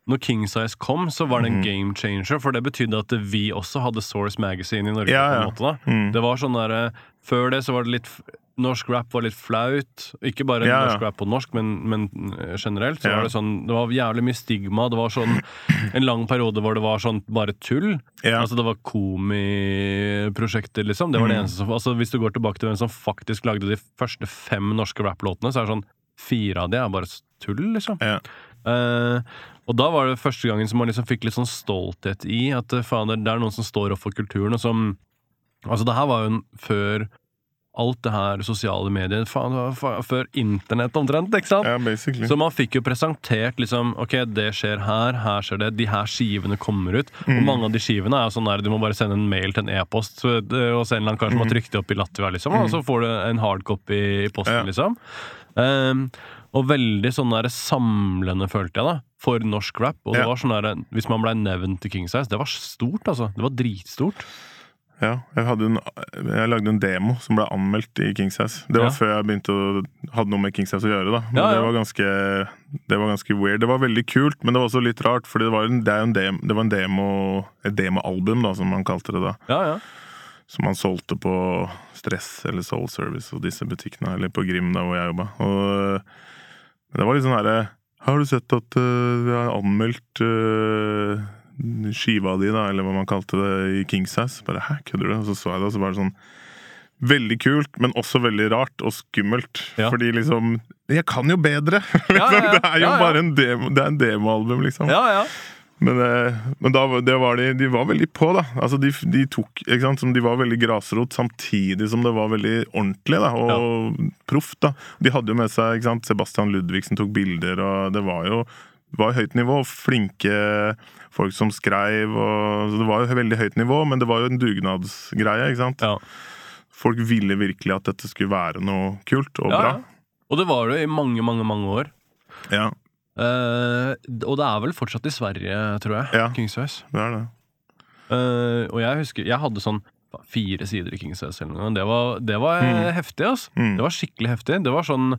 Når King Size kom, så var det Mhm. en game changer, for det betydde at vi også hadde Source Magazine i Norge. Ja, på en måte Mm. Det var sånn der, Før det så var det litt Norsk rap var litt flaut. Ikke bare Ja, ja. norsk rap på norsk, men, men eh, generelt. Så Ja. var Det sånn Det var jævlig mye stigma. Det var sånn en lang periode hvor det var sånn bare tull. ja. Altså Det var komiprosjekter, liksom. Det var det Mm. eneste som Altså Hvis du går tilbake til hvem som faktisk lagde de første fem norske rapplåtene, så er det sånn Fire av de er bare tull, liksom. Ja. Eh, og da var det første gangen som man liksom fikk litt sånn stolthet i at eh, faen, det er noen som står opp for kulturen, og som Altså, det her var jo en, før alt det her sosiale medier faen, var Før internett omtrent, ikke sant? ja, basically. Så man fikk jo presentert liksom Ok, det skjer her, her skjer det, de her skivene kommer ut. Og Mm. mange av de skivene er jo sånn der du må bare sende en mail til en e-post hos og se en eller annen kar som har trykt det opp i Latvia, liksom, og så får du en hardcopy i posten, Mm. Ja. liksom. Ehm, og veldig sånn der samlende, følte jeg, da, for norsk rap. Og det Ja. var sånn der, Hvis man blei nevnt til King Size, det var stort, altså. Det var dritstort. Ja, jeg, hadde en, jeg lagde en demo som ble anmeldt i Kings House. Det var Ja. før jeg begynte å hadde noe med Kings House å gjøre. da Men Ja, ja. Det, var ganske, det var ganske weird. Det var veldig kult, men det var også litt rart. For det var en, det en dem, det var en demo Et demoalbum, da, som man kalte det da. Ja, ja. Som man solgte på Stress eller Soul Service og disse butikkene. Eller på Grim, da hvor jeg jobba. Og, men det var litt sånn herre Har du sett at uh, vi har anmeldt uh, skiva di, da, eller hva man kalte det, i Kings House? Bare hæ, kødder du? Og så så jeg det, og så var det sånn Veldig kult, men også veldig rart og skummelt. Ja. Fordi liksom Jeg kan jo bedre! Ja, ja, ja. det er jo bare en demo, det er en demoalbum, liksom. ja, ja. Men, eh, men da, var- det var de, de var veldig på, da. Altså, de, de tok sant? Som De var veldig grasrot, samtidig som det var veldig ordentlig da, og proft. da. De hadde jo med seg sant? Sebastian Ludvigsen tok bilder, og det var jo var høyt nivå. Flinke folk som skreiv. Og, så det var jo veldig høyt nivå, men det var jo en dugnadsgreie. ikke sant? ja. Folk ville virkelig at dette skulle være noe kult og ja, bra. ja. Og det var det i mange, mange, mange år. Ja, Eh, og det er vel fortsatt i Sverige, tror jeg. Ja. King det er det. Uh, og jeg husker Jeg hadde sånn fire sider i Kingsways eller noe. Det var, det var mm. heftig, altså. Mm. Det var skikkelig heftig. Det var sånn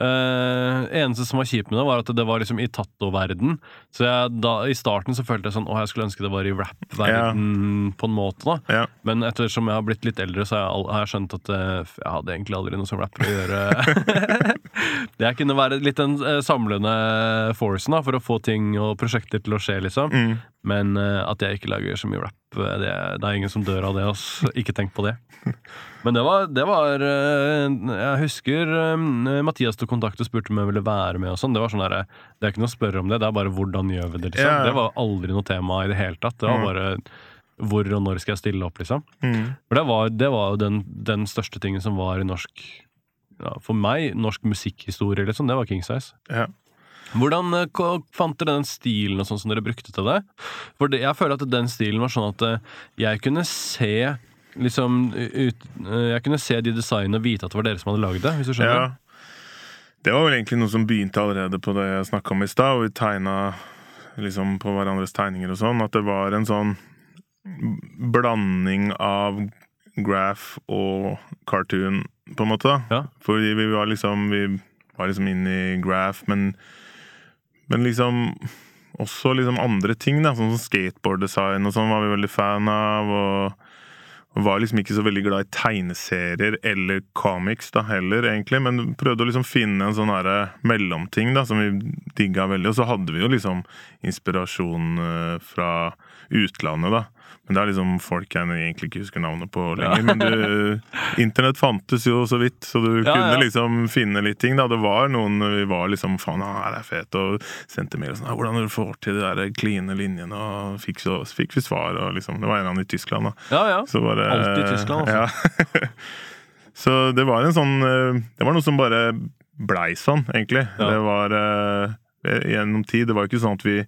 eh, Eneste som var kjipt med det, var at det var liksom i tatto-verden. Så jeg, da, i starten så følte jeg sånn Å, jeg skulle ønske det var i rap-verden på en måte, da. yeah. Men ettersom jeg har blitt litt eldre, så har jeg, har jeg skjønt at uh, jeg hadde egentlig aldri noe som rapper å gjøre. det kunne være litt den eh, samlende forcen da, for å få ting og prosjekter til å skje, liksom. Mm. Men eh, at jeg ikke lager så mye rap, eh, det, det er ingen som dør av det. ass. Ikke tenk på det. Men det var, det var eh, Jeg husker Mathias tok kontakt og spurte om jeg ville være med. og sånn Det var sånn der, det er ikke noe å spørre om det, det er bare hvordan gjør vi det. liksom Ja, ja. Det var aldri noe tema i det hele tatt. Det var Mm. bare hvor og når skal jeg stille opp, liksom. Mm. For det var, det var jo den, den største tingen som var i norsk ja, For meg, norsk musikkhistorie, liksom. Det var King Size. Ja. Hvordan eh, fant dere den stilen og sånn som dere brukte til det? For jeg føler at den stilen var sånn at eh, jeg kunne se liksom ut, eh, Jeg kunne se de designene og vite at det var dere som hadde lagd det, hvis du skjønner? Ja. Det var vel egentlig noe som begynte allerede på det jeg snakka om i stad. Og vi tegna liksom på hverandres tegninger og sånn. At det var en sånn blanding av graph og cartoon, på en måte. Ja. Fordi vi var liksom Vi var liksom inne i graph, men Men liksom også liksom andre ting, da, sånn som skateboarddesign og sånn var vi veldig fan av. og var liksom ikke så veldig glad i tegneserier eller comics da heller, egentlig. Men prøvde å liksom finne en sånn herre mellomting da, som vi digga veldig. Og så hadde vi jo liksom inspirasjon eh, fra utlandet, da. Men det er liksom folk jeg egentlig ikke husker navnet på lenger. Men du, internett fantes jo så vidt, så du Ja, kunne ja. liksom finne litt ting. da. Det var noen vi var liksom Faen, ah, det er fett. Og sendte mail og sånn. ah, 'Hvordan du får til de der kline linjene?' Og fikk, så, fikk vi svar. og liksom, Det var en av dem i Tyskland, da. Ja, ja. Så bare, Alltid Tyskland, altså. Ja. så det var en sånn eh, Det var noe som bare blei sånn, egentlig. Ja. Det var eh, gjennom tid. Det var ikke sånn at vi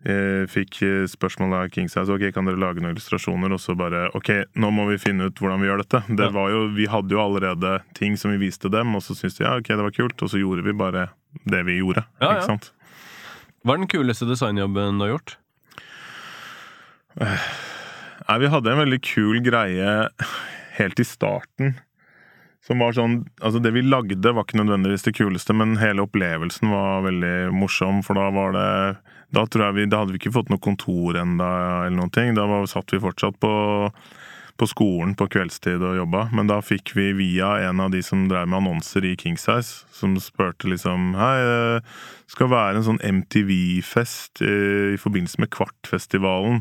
fikk eh, spørsmål av Kings ok, kan dere lage noen illustrasjoner, og så bare ok, nå må vi finne ut hvordan vi gjør dette. Det var jo, Vi hadde jo allerede ting som vi viste dem, og så syntes de ja, ok, det var kult, og så gjorde vi bare det vi gjorde. Ja, ja. sant? Hva er den kuleste designjobben du har gjort? Nei, vi hadde en veldig kul greie helt i starten. Som var sånn Altså, det vi lagde, var ikke nødvendigvis det kuleste, men hele opplevelsen var veldig morsom, for da var det Da tror jeg vi Da hadde vi ikke fått noe kontor enda eller noen ting. Da var, satt vi fortsatt på på skolen på kveldstid og jobba, men da fikk vi via en av de som drev med annonser i Kingsize, som spurte liksom Hei, det skal være en sånn MTV-fest i forbindelse med Kvartfestivalen.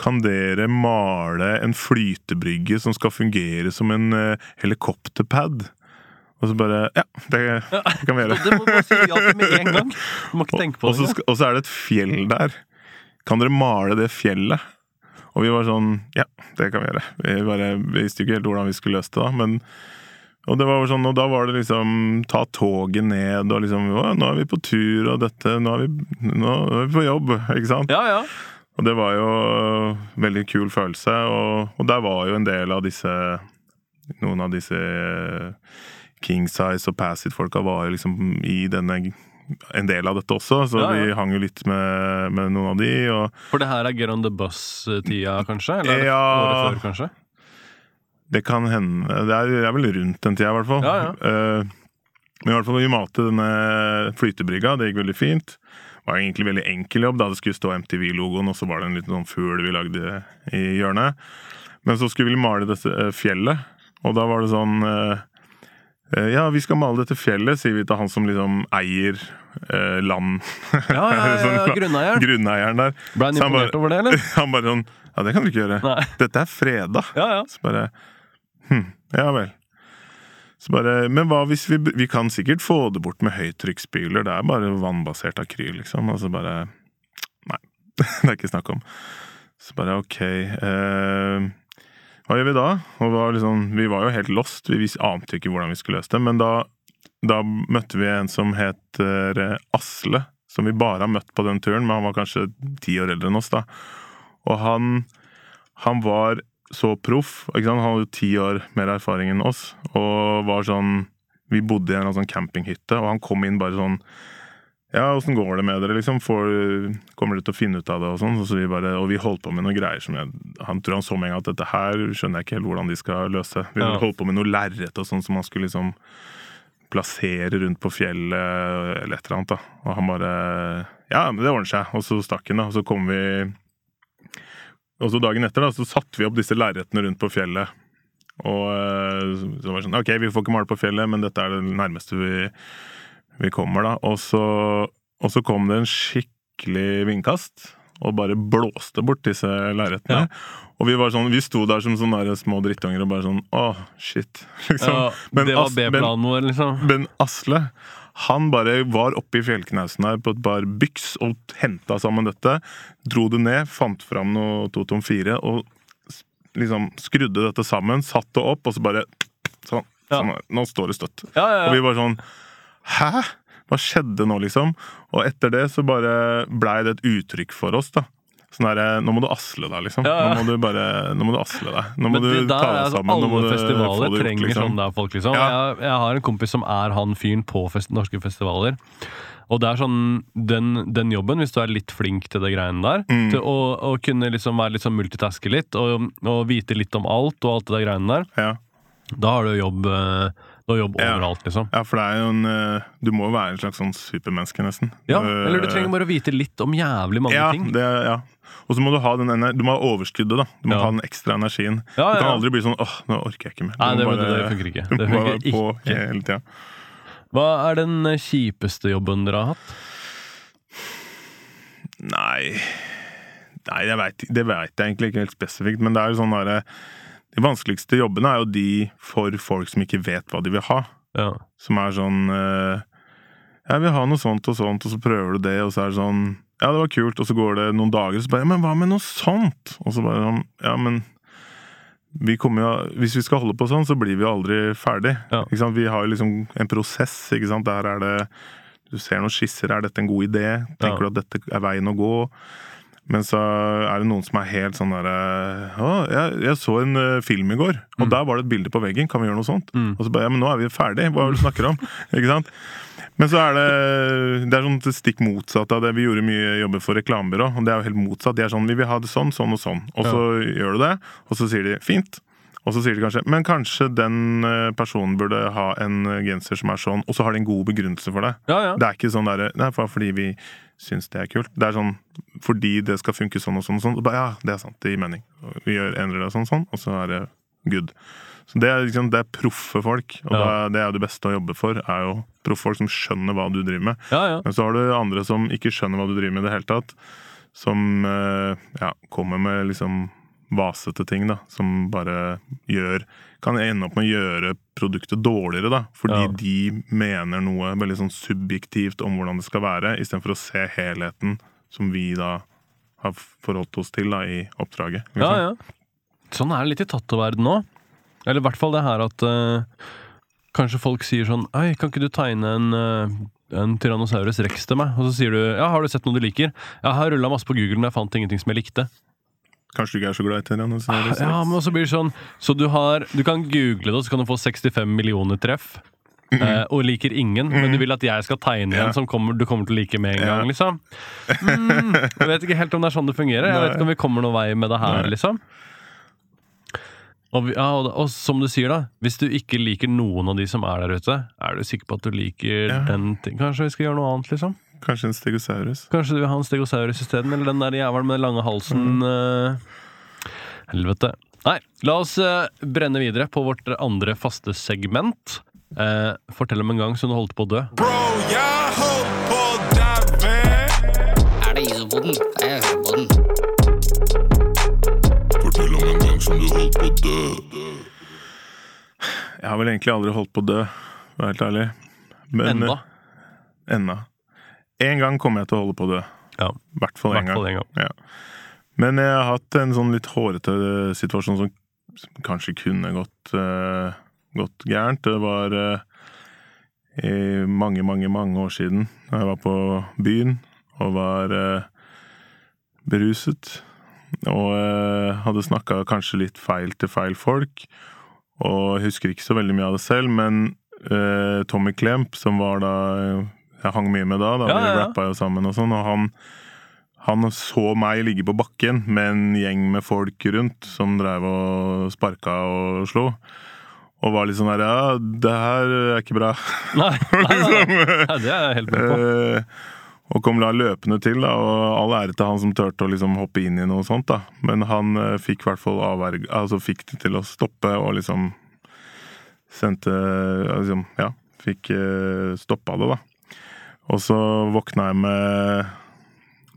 Kan dere male en flytebrygge som skal fungere som en uh, helikopterpad? Og så bare Ja, det, det kan vi gjøre. Du må bare si ja til med en gang. Du må ikke tenke på det. og så er det et fjell der. Kan dere male det fjellet? Og vi var sånn Ja, det kan vi gjøre. Vi bare visste ikke helt hvordan vi skulle løse det, da. Men og, det var sånn, og da var det liksom ta toget ned og liksom «Å, Nå er vi på tur, og dette Nå er vi, nå er vi på jobb, ikke sant? Ja, ja. Og det var jo en veldig kul følelse, og, og der var jo en del av disse Noen av disse King Size og Pass It-folka var jo liksom i denne en del av dette også, så Ja, ja. vi hang jo litt med, med noen av de. Og For det her er Get on the bus-tida, kanskje? Eller er Ja. året før, kanskje? det kan hende Det er, det er vel rundt den tida, i hvert fall. Ja. Eh, men i hvert fall vi malte denne flytebrygga, det gikk veldig fint. Var egentlig veldig enkel jobb, da det skulle stå MTV-logoen, og så var det en liten sånn fugl vi lagde i hjørnet. Men så skulle vi male dette eh, fjellet, og da var det sånn eh, eh, Ja, vi skal male dette fjellet, sier vi til han som liksom eier eh, land. Ja, ja, ja, Sånn, ja, grunneieren. Grunneieren der. Ble han imponert over det, eller? Han bare sånn Ja, det kan vi ikke gjøre. Nei. Dette er freda. Ja, ja. Så bare hm, Ja vel. Så bare Men hva hvis vi Vi kan sikkert få det bort med høytrykksspyler. Det er bare vannbasert akryl, liksom. Og så bare Nei. det er ikke snakk om. Så bare ok. Eh, hva gjør vi da? Var liksom, vi var jo helt lost. Vi ante ikke hvordan vi skulle løse det. Men da, da møtte vi en som heter eh, Asle. Som vi bare har møtt på den turen, men han var kanskje ti år eldre enn oss. da. Og han, han var så proff. Han hadde jo ti år mer erfaring enn oss. Og var sånn Vi bodde i en sånn campinghytte, og han kom inn bare sånn Ja, åssen går det med dere, liksom? Får, kommer dere til å finne ut av det? Og sånn. Så vi bare, og vi holdt på med noen greier som jeg Han tror han så med en gang at dette her skjønner jeg ikke helt hvordan de skal løse. Vi Ja. holdt på med noe lerret og sånn som man skulle liksom plassere rundt på fjellet eller et eller annet. da. Og han bare Ja, men det ordner seg. Og så stakk han, da. Og så kom vi Og så dagen etter da, så satte vi opp disse lerretene rundt på fjellet. Og eh, så var det sånn Ok, vi får ikke male på fjellet, men dette er det nærmeste vi, vi kommer, da. Og så, og så kom det en skikkelig vindkast. Og bare blåste bort disse lerretene. Ja. Og vi var sånn, vi sto der som sånne små drittunger og bare sånn Åh, shit. Liksom. ja det var B-planen vår, liksom. men Asle, han bare var oppe i fjellknausen her på et par byks og henta sammen dette. Dro det ned, fant fram noe 224 og liksom skrudde dette sammen. Satt det opp, og så bare Sånn. Ja. sånn nå står det støtt. Ja, ja, Og vi bare sånn Hæ? Hva skjedde nå, liksom? Og etter det så bare blei det et uttrykk for oss, da. Sånn der, Nå må du asle deg, liksom. Ja, ja. Nå må du bare Nå må du asle deg. Nå må Men det, du der ta deg altså sammen. Må alle du festivaler trenger gjort, liksom. sånn der folk, liksom. Ja. Jeg, jeg har en kompis som er han fyren på fest, norske festivaler. Og det er sånn, den, den jobben, hvis du er litt flink til det greiene der, Mm. til å, å kunne liksom være litt sånn multitaske litt, og, og vite litt om alt og alt det der greiene der, Ja. da har du jobb, eh, du jobbe jobb Ja. overalt, liksom. Ja, for det er jo en eh, Du må jo være en slags sånn supermenneske, nesten. Ja, Eh, eller du trenger bare å vite litt om jævlig mange ja, ting. Det, ja. Og så må du ha den Du må ha overskuddet, da. Du må Ja. ha den ekstra energien. Ja, Du kan aldri bli sånn åh, nå orker jeg ikke mer. Du Nei, det, bare- det funker ikke. Du må funker være på hele tida. Hva er den kjipeste jobben dere har hatt? Nei Nei, vet, det veit jeg egentlig ikke helt spesifikt, men det er jo sånn derre De vanskeligste jobbene er jo de for folk som ikke vet hva de vil ha. Ja. Som er sånn eh, Jeg vil ha noe sånt og sånt, og så prøver du det, og så er det sånn Ja, det var kult, og så går det noen dager, og så bare Men hva med noe sånt? Og så bare sånn Ja, men vi kommer jo, Hvis vi skal holde på sånn, så blir vi jo aldri ferdig. Ja. Vi har jo liksom en prosess. Der er det Du ser noen skisser. Er dette en god idé? Tenker Ja. du at dette er veien å gå? Men så er det noen som er helt sånn derre jeg, jeg så en uh, film i går, og der var det et bilde på veggen. Kan vi gjøre noe sånt? Mm. Og så bare Ja, men nå er vi ferdig. Hva er det du snakker om? Ikke sant? Men så er det Det er sånn stikk motsatt av det. Vi gjorde mye jobber for reklamebyrå, og det er jo helt motsatt. De er sånn Vi vil ha det sånn, sånn og sånn. Og så gjør du det, og så sier de fint. Og så sier de kanskje Men kanskje den eh, personen burde ha en genser som er sånn, og så har de en god begrunnelse for det. Ja, ja. Det er ikke sånn derre er fordi vi syns det er kult. Det er sånn fordi det skal funke sånn og sånn og sånn. Og bare, ja, det er sant. Det gir mening. Vi gjør endrer det sånn og sånn, og så er det good. Så det er, liksom, det er proffe folk, og Ja. det er jo det beste å jobbe for. er jo proffe folk som skjønner hva du driver med. ja, ja. Men så har du andre som ikke skjønner hva du driver med i det hele tatt. Som eh, ja, kommer med liksom vasete ting, da. Som bare gjør Kan ende opp med å gjøre produktet dårligere, da. Fordi de mener noe veldig sånn subjektivt om hvordan det skal være, istedenfor å se helheten som vi da har forholdt oss til da, i oppdraget. liksom. ja, ja. Sånn er det litt i tattoverden nå. Eller i hvert fall det her at uh, Kanskje folk sier sånn Ei, kan ikke du tegne en uh, en Tyrannosaurus rex til meg, og så sier du ja, har du sett noe du liker? Jeg har rulla masse på Google, men jeg fant ingenting som jeg likte. Kanskje du ikke er så glad i Tyrannosaurus Ja, men også blir det sånn Så du har Du kan google det, og så kan du få 65 millioner treff. Eh, og liker ingen, men du vil at jeg skal tegne Ja. en som kommer, du kommer til å like med en Ja. gang, liksom. Mm, jeg vet ikke helt om det er sånn det fungerer. Jeg vet ikke om vi kommer noen vei med det her, Nei. liksom. Og, vi, ja, og, og som du sier, da. Hvis du ikke liker noen av de som er der ute, er du sikker på at du liker den ting? Kanskje vi skal gjøre noe annet, liksom? Kanskje en stegosaurus. Kanskje du vil ha en stegosaurus isteden? Eller den der jævelen med den lange halsen? eh, helvete. Nei, la oss uh, brenne videre på vårt andre faste segment. Eh, fortell om en gang som du holdt på å dø. Bro, jeg holdt på å daue. Er det isopoden? Jeg hører på den. Fortell om en gang som du holdt på å dø. Jeg har vel egentlig aldri holdt på å dø, for å være helt ærlig. Men, Enda. eh, Enda. En gang kommer jeg til å holde på å dø. Ja, I hvert fall én gang. en gang. Ja. Men jeg har hatt en sånn litt hårete situasjon som som kanskje kunne gått, eh, gått gærent. Det var eh, i mange, mange, mange år siden. Jeg var på byen og var eh, beruset. Og eh, hadde snakka kanskje litt feil til feil folk. Og husker ikke så veldig mye av det selv, men eh, Tommy Klemp, som var da Jeg hang mye med da, da Ja, vi ja, vi rappa jo sammen og sånn, og han han så meg ligge på bakken med en gjeng med folk rundt som drev og sparka og slo. Og var litt sånn her Ja, det her er ikke bra. Nei, nei, nei, nei, det er jeg helt med på. Eh, og kom da løpende til, da, og all ære til han som turte å liksom hoppe inn i noe sånt. da. Men han eh, fikk i hvert fall avverg... Altså fikk det til å stoppe, og liksom sendte liksom, Ja, fikk uh, stoppa det, da. Og så våkna jeg med,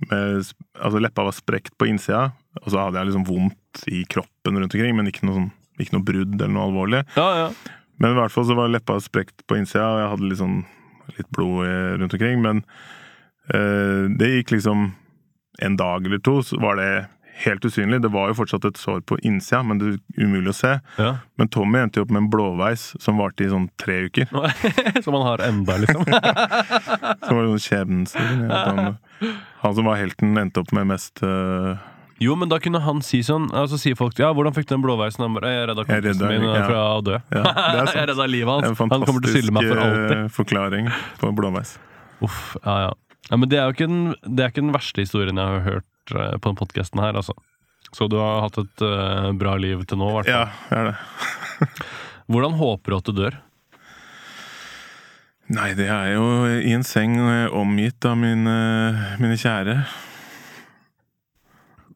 med Altså, leppa var sprekt på innsida, og så hadde jeg liksom vondt i kroppen rundt omkring, men ikke noe, sånn, ikke noe brudd eller noe alvorlig. Ja, ja. Men i hvert fall så var leppa sprekt på innsida, og jeg hadde litt sånn litt blod rundt omkring. Men eh, det gikk liksom en dag eller to, så var det helt usynlig. Det var jo fortsatt et sår på innsida, men det er umulig å se. ja. Men Tommy endte jo opp med en blåveis som varte i sånn tre uker. Som han har enda, liksom. Som var sånn skjebnens han, han som var helten, endte opp med mest eh, Jo, men da kunne han si sånn Altså sier folk Ja, hvordan fikk du den blåveisen? Han bare Jeg redda kompisen min eh, ja. fra å dø. Ja, jeg redda livet hans. Han kommer til å skylde meg for alltid alltid. fantastisk forklaring på blåveis. Uff, ja, ja. ja men det er jo ikke den, det er ikke den verste historien jeg har hørt eh, på den podkasten her, altså. Så du har hatt et uh, bra liv til nå, i hvert fall. Ja, jeg er det. Hvordan håper du at du dør? Nei, det er jo i en seng eh, omgitt av mine, mine kjære.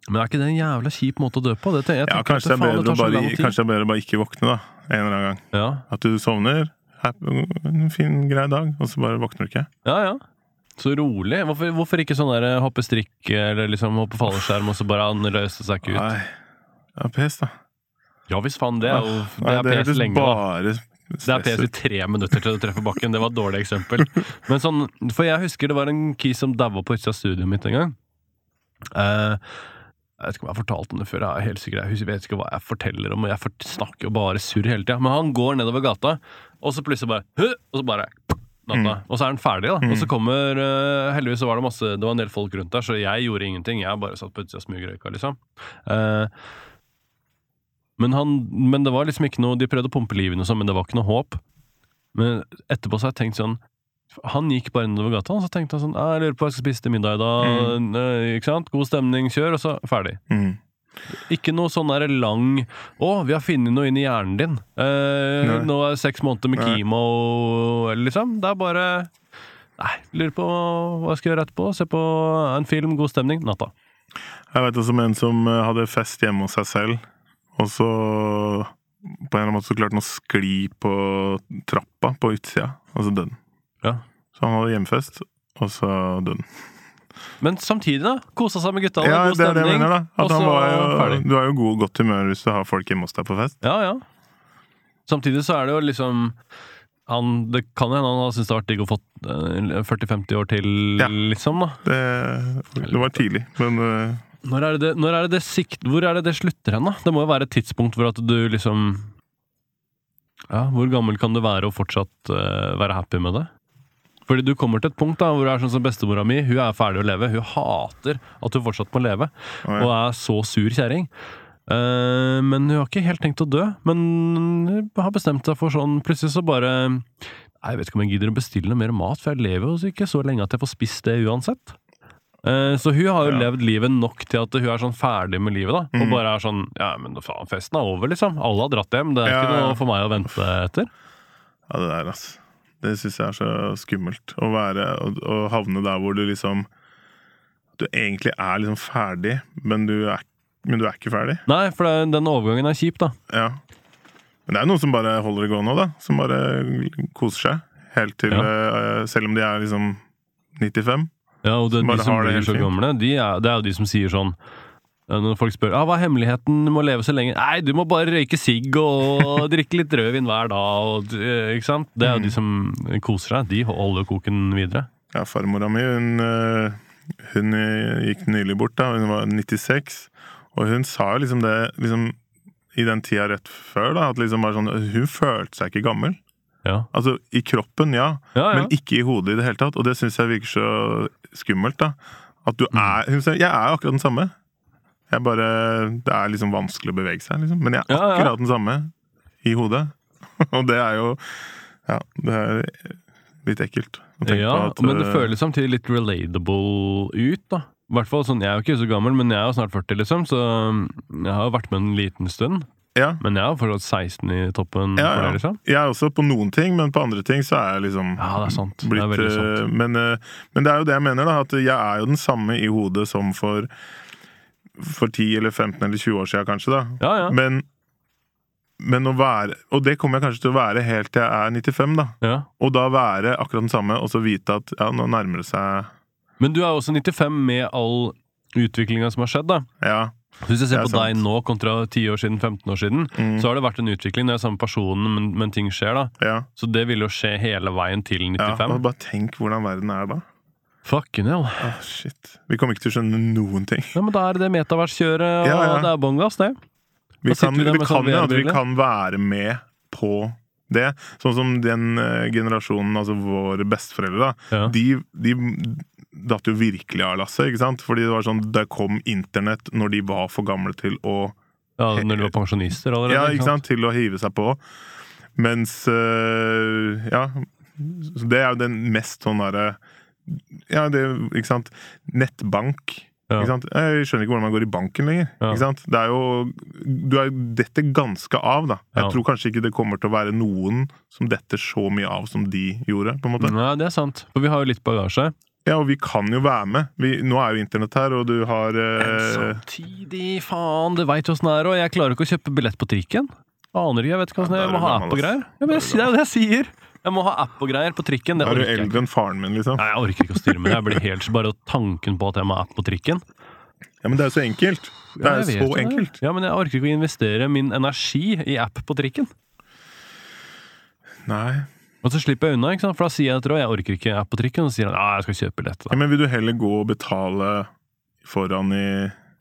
Men er ikke det en jævla kjip måte å dø på? Det, tenker- Ja, kanskje det er bedre å bare, kanskje det er bedre å bare ikke våkne, da. En eller annen gang. Ja, At du sovner. En fin, grei dag, og så bare våkner du ikke. ja. ja. Så rolig. Hvorfor, hvorfor ikke sånn der hoppe strikk eller liksom hoppe fallskjerm, og så bare han løste seg ikke ut? Nei. Det er pes, da. Ja visst faen, det er jo det er pes lenge, da. Det er pes i tre minutter til du treffer bakken. Det var et dårlig eksempel. Men sånn, For jeg husker det var en kis som daua på utsida av studioet mitt en gang. Eh, jeg vet ikke om jeg har fortalt om det før. Jeg er helt sikker, jeg vet ikke hva jeg forteller om. Jeg snakker jo bare surr hele tida. Men han går nedover gata, og så plutselig bare «Hø!» Og så bare natta. Og så er den ferdig, da. Mm. Og så kommer uh, Heldigvis så var det masse Det var en del folk rundt der, så jeg gjorde ingenting. Jeg bare satt på utsida og smugrøyka, liksom. Uh, men, han, men det var liksom ikke noe De prøvde å pumpe liv i og sånn, men det var ikke noe håp. Men etterpå så har jeg tenkt sånn Han gikk bare nedover gata, og så tenkte han sånn «Ah, Jeg lurer på hva jeg skal spise til middag i dag. Mm. Ikke sant? God stemning, kjør, og så ferdig. Mm. Ikke noe sånn der lang Å, vi har funnet noe inn i hjernen din. Eh, nå er det seks måneder med kimo, liksom. Det er bare Nei, lurer på hva jeg skal gjøre etterpå. Se på en film, god stemning, natta. Jeg vet også om en som eh, hadde fest hjemme hos seg selv, og så på en eller annen måte så klarte han å skli på trappa på utsida, og så døde han. Ja. Så han hadde hjemmefest, og så døde han. Men samtidig, da. Kosa seg med gutta. Ja, god det er det jeg mener, da. At han var jo, ferdig. du er jo god godt humør hvis du har folk hjemme hos deg på fest. Ja, ja. Samtidig så er det jo liksom han, Det kan hende han har syntes det har vært digg å få eh, 40-50 år til, Ja. liksom. da Det, det var tidlig, men eh, Når er det det, når er det, det sikt, Hvor er det det slutter hen, da? Det må jo være et tidspunkt hvor at du liksom Ja, hvor gammel kan du være og fortsatt uh, være happy med det? Fordi du kommer til et punkt da hvor det er sånn som bestemora mi. Hun er ferdig å leve. Hun hater at hun fortsatt må leve, Oi. og er så sur kjerring. Uh, men hun har ikke helt tenkt å dø. Men hun har bestemt seg for sånn Plutselig så bare Nei, Jeg vet ikke om jeg gidder å bestille noe mer mat, for jeg lever jo ikke så lenge at jeg får spist det uansett. Eh, Så hun har jo Ja. levd livet nok til at hun er sånn ferdig med livet, da. Og Mhm. bare er sånn Ja, men faen, festen er over, liksom. Alle har dratt hjem. Det er Ja, ikke ja. noe for meg å vente etter. Ja, det der, altså. Det syns jeg er så skummelt. Å være Å, å havne der hvor du liksom Du egentlig er liksom ferdig, men du er, men du er ikke ferdig. Nei, for det, den overgangen er kjip, da. Ja. Men det er noen som bare holder det gående òg, da. Som bare koser seg. Helt til Ja. eh, Selv om de er liksom 95. Ja, og det, Som de som blir så gamle, de er, det er jo de som sier sånn når folk spør ah, hva er hemmeligheten du må leve så lenge Nei, du må bare røyke sigg og drikke litt rødvin hver dag. Og, eh, ikke sant? Det er jo de som koser seg. De holder koken videre. Ja, farmora mi, hun, eh, hun gikk nylig bort, da. Hun var 96. Og hun sa jo liksom det liksom, i den tida rett før, da, at liksom bare sånn Hun følte seg ikke gammel. Ja, Altså, i kroppen, ja, ja. ja. men ikke i hodet i det hele tatt. Og det syns jeg virker så skummelt, da. At du Mm. er Hun sier jeg er akkurat den samme. Jeg bare Det er liksom vanskelig å bevege seg, liksom. Men jeg er Ja, ja. akkurat den samme i hodet. Og det er jo Ja, det er litt ekkelt å tenke ja, på at men det eh, føles samtidig litt relatable ut, da. I hvert fall sånn, Jeg er jo ikke så gammel, men jeg er jo snart 40, liksom, så jeg har jo vært med en liten stund. Ja, Men jeg jo fortsatt 16 i toppen. ja, det, ja. liksom. Jeg er også på noen ting, men på andre ting så er jeg liksom Ja, det er sant. Det er eh, sant. men, eh, men det er jo det jeg mener, da. At jeg er jo den samme i hodet som for For 10 eller 15 eller 20 år siden, kanskje. da Ja, ja. Men, men å være Og det kommer jeg kanskje til å være helt til jeg er 95, da. ja. Og da være akkurat den samme, og så vite at ja, nå nærmer det seg Men du er også 95 med all utviklinga som har skjedd, da. Ja. Hvis jeg ser på sant. deg nå kontra 10 år siden, 15 år siden, Mm. så har det vært en utvikling. Det er samme personen, men, men ting skjer, da. ja. Så det vil jo skje hele veien til ja. 95. Og bare tenk hvordan verden er da. Fucking hell. Åh, shit. Vi kommer ikke til å skjønne noen ting. Ja, men da er det metaverskjøret, og Ja, ja. det er bånn gass, det. Vi Da kan, vi vi, kan ja, vi kan være med på det. Sånn som den uh, generasjonen, altså våre besteforeldre, da. Ja. De, de datt jo virkelig av lasset, ikke sant? Fordi det var sånn, det kom internett når de var for gamle til å Ja, Når de var pensjonister allerede. Ja, ikke sant? Til å hive seg på. Mens uh, Ja. Så det er jo den mest sånn derre Ja, det Ikke sant. Nettbank. Ja. Jeg skjønner ikke hvordan man går i banken lenger. Ja. Det er jo Du er detter ganske av, da. Jeg Ja. tror kanskje ikke det kommer til å være noen som detter så mye av som de gjorde. på en måte. Nei, det er sant. For vi har jo litt bagasje. Ja, og vi kan jo være med. Vi, nå er jo internett her, og du har Men eh, samtidig, faen, det veit åssen det er, og jeg klarer ikke å kjøpe billett på trikken. Aner ikke, jeg vet ikke åssen jeg må ha app og greier. Ja, men jeg, det er det jeg sier! Jeg må ha app og greier på trikken. Det er du eldre enn faren min, liksom. Nei, jeg orker ikke å styre med det. Jeg blir helt bare tanken på at jeg må ha app på trikken. Ja, Men det er jo så enkelt. Det er ja, så det. enkelt. Ja, men jeg orker ikke å investere min energi i app på trikken. Nei. Og så slipper jeg unna, ikke sant? for da sier jeg at jeg orker ikke app på trikken. Og så sier han ja, jeg skal kjøpe billett. Ja, men vil du heller gå og betale foran i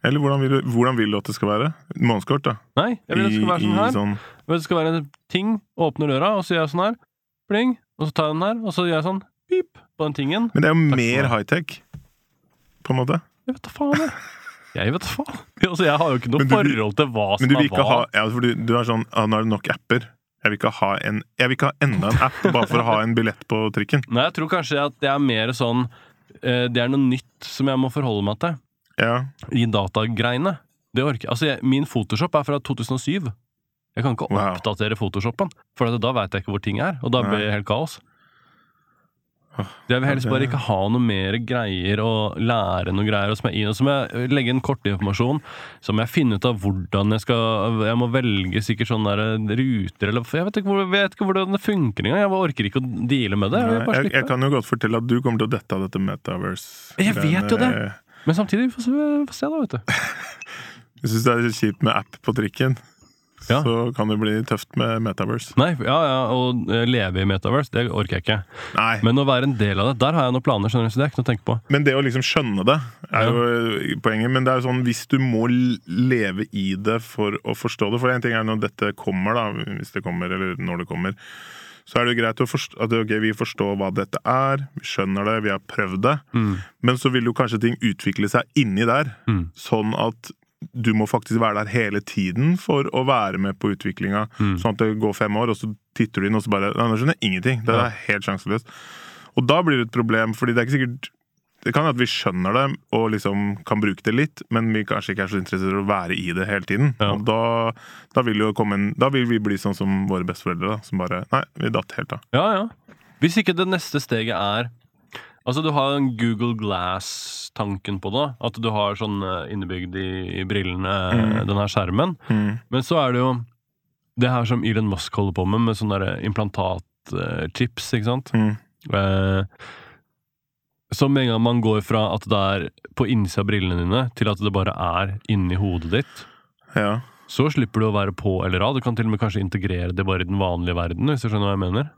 Eller hvordan vil, du, hvordan vil du at det skal være? Månedskort, da? Nei, jeg vil at det skal være sånn her. sånn- det skal være en ting, åpner døra, og så gjør jeg sånn her. Pling. og så tar jeg den her, og så gjør jeg sånn pip på den tingen. Men det er jo Takk mer high-tech, på en måte. Jeg vet da faen, jeg. Jeg vet faen. Altså, jeg har jo ikke noe du forhold til hva Men som er hva. ha ja, for du, du er sånn ah, Nå er det nok apper. Jeg vil ikke ha en Jeg vil ikke ha enda en app bare for å ha en billett på trikken. Nei, jeg tror kanskje at det er mer sånn eh, Det er noe nytt som jeg må forholde meg til Ja. i datagreiene. Det orker. Altså, jeg, min Photoshop er fra 2007. Jeg kan ikke Wow. oppdatere Photoshopen, for da veit jeg ikke hvor ting er. Og da blir det helt kaos. Jeg vil helst bare ikke ha noe mer greier og lære noe greier. Og jeg, og så må jeg legge inn kortinformasjon. Så må jeg finne ut av hvordan jeg skal Jeg må velge sikkert sånne der ruter eller Jeg vet ikke, jeg vet ikke hvordan det funker engang. Jeg orker ikke å deale med det. Jeg jeg, jeg kan jo godt fortelle at du kommer til å dette av dette metaverse. Jeg vet jo det. Men samtidig, får se, få se da, vet du. Jeg syns det er kjipt med app på trikken. Ja. Så kan det bli tøft med metaverse. Nei, ja, ja, Å eh, leve i Metaverse, det orker jeg ikke. Nei. Men å være en del av det, der har jeg noen planer. skjønner du, så det er ikke noe å tenke på. Men det å liksom skjønne det er jo eh, poenget. Men det er jo sånn, hvis du må leve i det for å forstå det For en ting er når dette kommer, da, hvis det kommer, eller når det kommer, så er det jo greit forstå, at okay, vi forstår hva dette er, vi skjønner det, vi har prøvd det. Men så vil jo kanskje ting utvikle seg inni der, Mm. sånn at du må faktisk være der hele tiden for å være med på utviklinga. Mm. Sånn at det går fem år, og så titter du inn, og så bare Nei, nå skjønner jeg ingenting. Det er helt sjanseløst. Og da blir det et problem, fordi det er ikke sikkert Det kan at vi skjønner det og liksom kan bruke det litt, men vi kanskje ikke er så interessert i å være i det hele tiden. Ja. Og da, da, vil en, da vil vi bli sånn som våre besteforeldre, da, som bare Nei, vi datt helt av. Ja, ja. Hvis ikke det neste steget er Altså, du har den Google Glass-tanken på det. At du har sånn eh, innebygd i, i brillene mm. den her skjermen. Men så er det jo det her som Elon Musk holder på med, med sånne der implantatchips, ikke sant? Mm. Eh, så med en gang man går fra at det er på innsida av brillene dine, til at det bare er inni hodet ditt, Ja. så slipper du å være på eller av. Du kan til og med kanskje integrere det bare i den vanlige verden, hvis du skjønner hva jeg mener.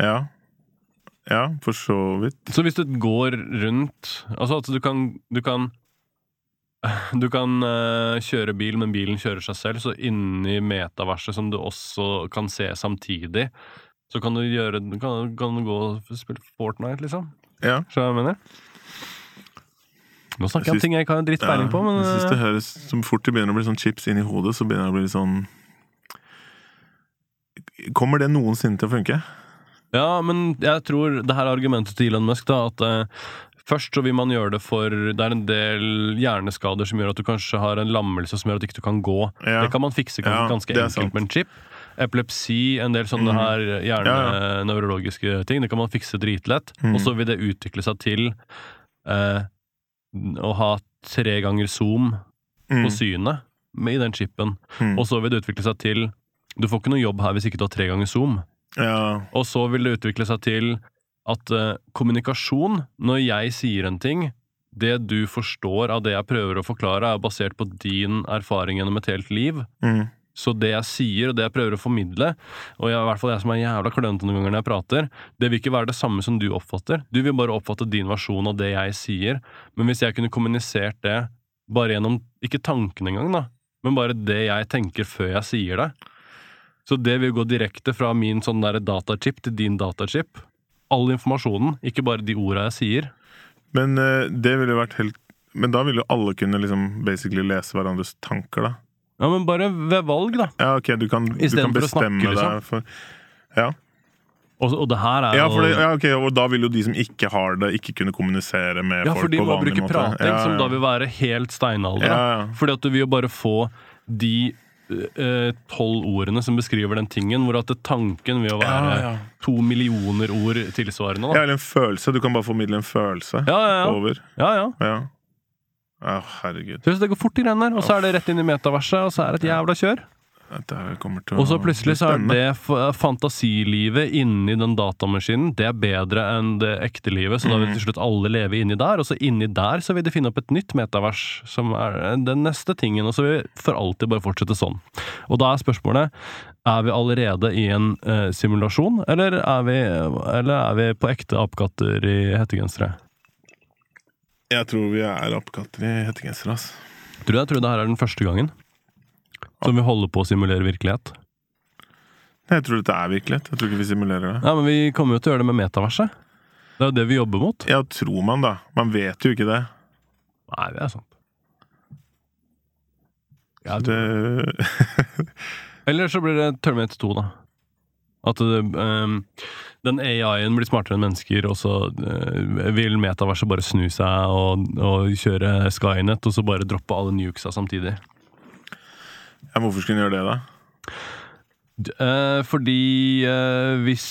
Ja. Ja, for så vidt. Så hvis du går rundt Altså altså du kan Du kan, du kan uh, kjøre bil, men bilen kjører seg selv, så inni metaverset, som du også kan se samtidig, så kan du gjøre Kan, kan du gå og spille Fortnite, liksom. Ja. Skjønner du hva jeg mener? Nå snakker jeg om Jeg ting jeg ikke har dritt peiling på, men jeg synes det eh, høres Som fort det begynner å bli sånn chips inni hodet, så begynner det å bli sånn Kommer det noensinne til å funke? Ja, men jeg tror det her er argumentet til Elon Musk, da, at eh, først så vil man gjøre det for Det er en del hjerneskader som gjør at du kanskje har en lammelse som gjør at du ikke kan gå. Ja. Det kan man fikse Ja, ganske enkelt sant. med en chip. Epilepsi, en del sånne her hjernenevrologiske Ja, ting. Det kan man fikse dritlett. Mm. Og så vil det utvikle seg til eh, å ha tre ganger zoom Mm. på synet med, i den chipen. Mm. Og så vil det utvikle seg til Du får ikke noe jobb her hvis ikke du har tre ganger zoom. Ja. Og så vil det utvikle seg til at uh, kommunikasjon, når jeg sier en ting Det du forstår av det jeg prøver å forklare, er basert på din erfaring gjennom et helt liv. Mm. Så det jeg sier, og det jeg prøver å formidle, og jeg, i hvert fall jeg som er jævla klønete noen ganger når jeg prater, det vil ikke være det samme som du oppfatter. Du vil bare oppfatte din versjon av det jeg sier. Men hvis jeg kunne kommunisert det bare gjennom, ikke tanken engang, da, men bare det jeg tenker før jeg sier det, så det vil gå direkte fra min sånn datachip til din datachip. All informasjonen, ikke bare de orda jeg sier. Men eh, det ville vært helt Men da ville jo alle kunne liksom basically lese hverandres tanker, da. Ja, men bare ved valg, da. Ja, ok, du kan, du kan bestemme snakke, liksom. deg for Ja. Og, og det her er Ja, det, ja, ok, og da vil jo de som ikke har det, ikke kunne kommunisere med Ja, folk for de på må bruke prating, Ja, som da vil være helt steinalder. Ja, ja. Fordi at du vil jo bare få de tolv ordene som beskriver den tingen, hvor at tanken vil være Ja, ja. to millioner ord tilsvarende. Ja, eller en følelse. Du kan bare formidle en følelse Ja, ja, ja. over. ja, ja. Ja. Ja, herregud. Så det går fort i greiene der, og så er det rett inn i metaverset, og så er det et jævla kjør. Og så plutselig så er det fantasilivet inni den datamaskinen Det er bedre enn det ekte livet, så da vil Mm. til slutt alle leve inni der. Og så inni der så vil de finne opp et nytt metavers, som er den neste tingen. Og så vil vi for alltid bare fortsette sånn. Og da er spørsmålet er vi allerede i en uh, simulasjon, eller er, vi, eller er vi på ekte apekatter i hettegensere? Jeg tror vi er apekatter i hettegensere, altså. Tror du det? tror det her er den første gangen som vi holder på å simulere virkelighet? Jeg tror dette er virkelighet. Jeg tror ikke vi simulerer det. Ja, men vi kommer jo til å gjøre det med metaverset. Det er jo det vi jobber mot. Ja, tror man, da. Man vet jo ikke det. Nei, det er sant. Ja, det... Eller så blir det Terminator 2, da. At det, um, den AI-en blir smartere enn mennesker, og så uh, vil metaverset bare snu seg og, og kjøre Skynet, og så bare droppe alle nukesa samtidig. Ja, hvorfor skulle hun gjøre det, da? Eh, fordi eh, hvis,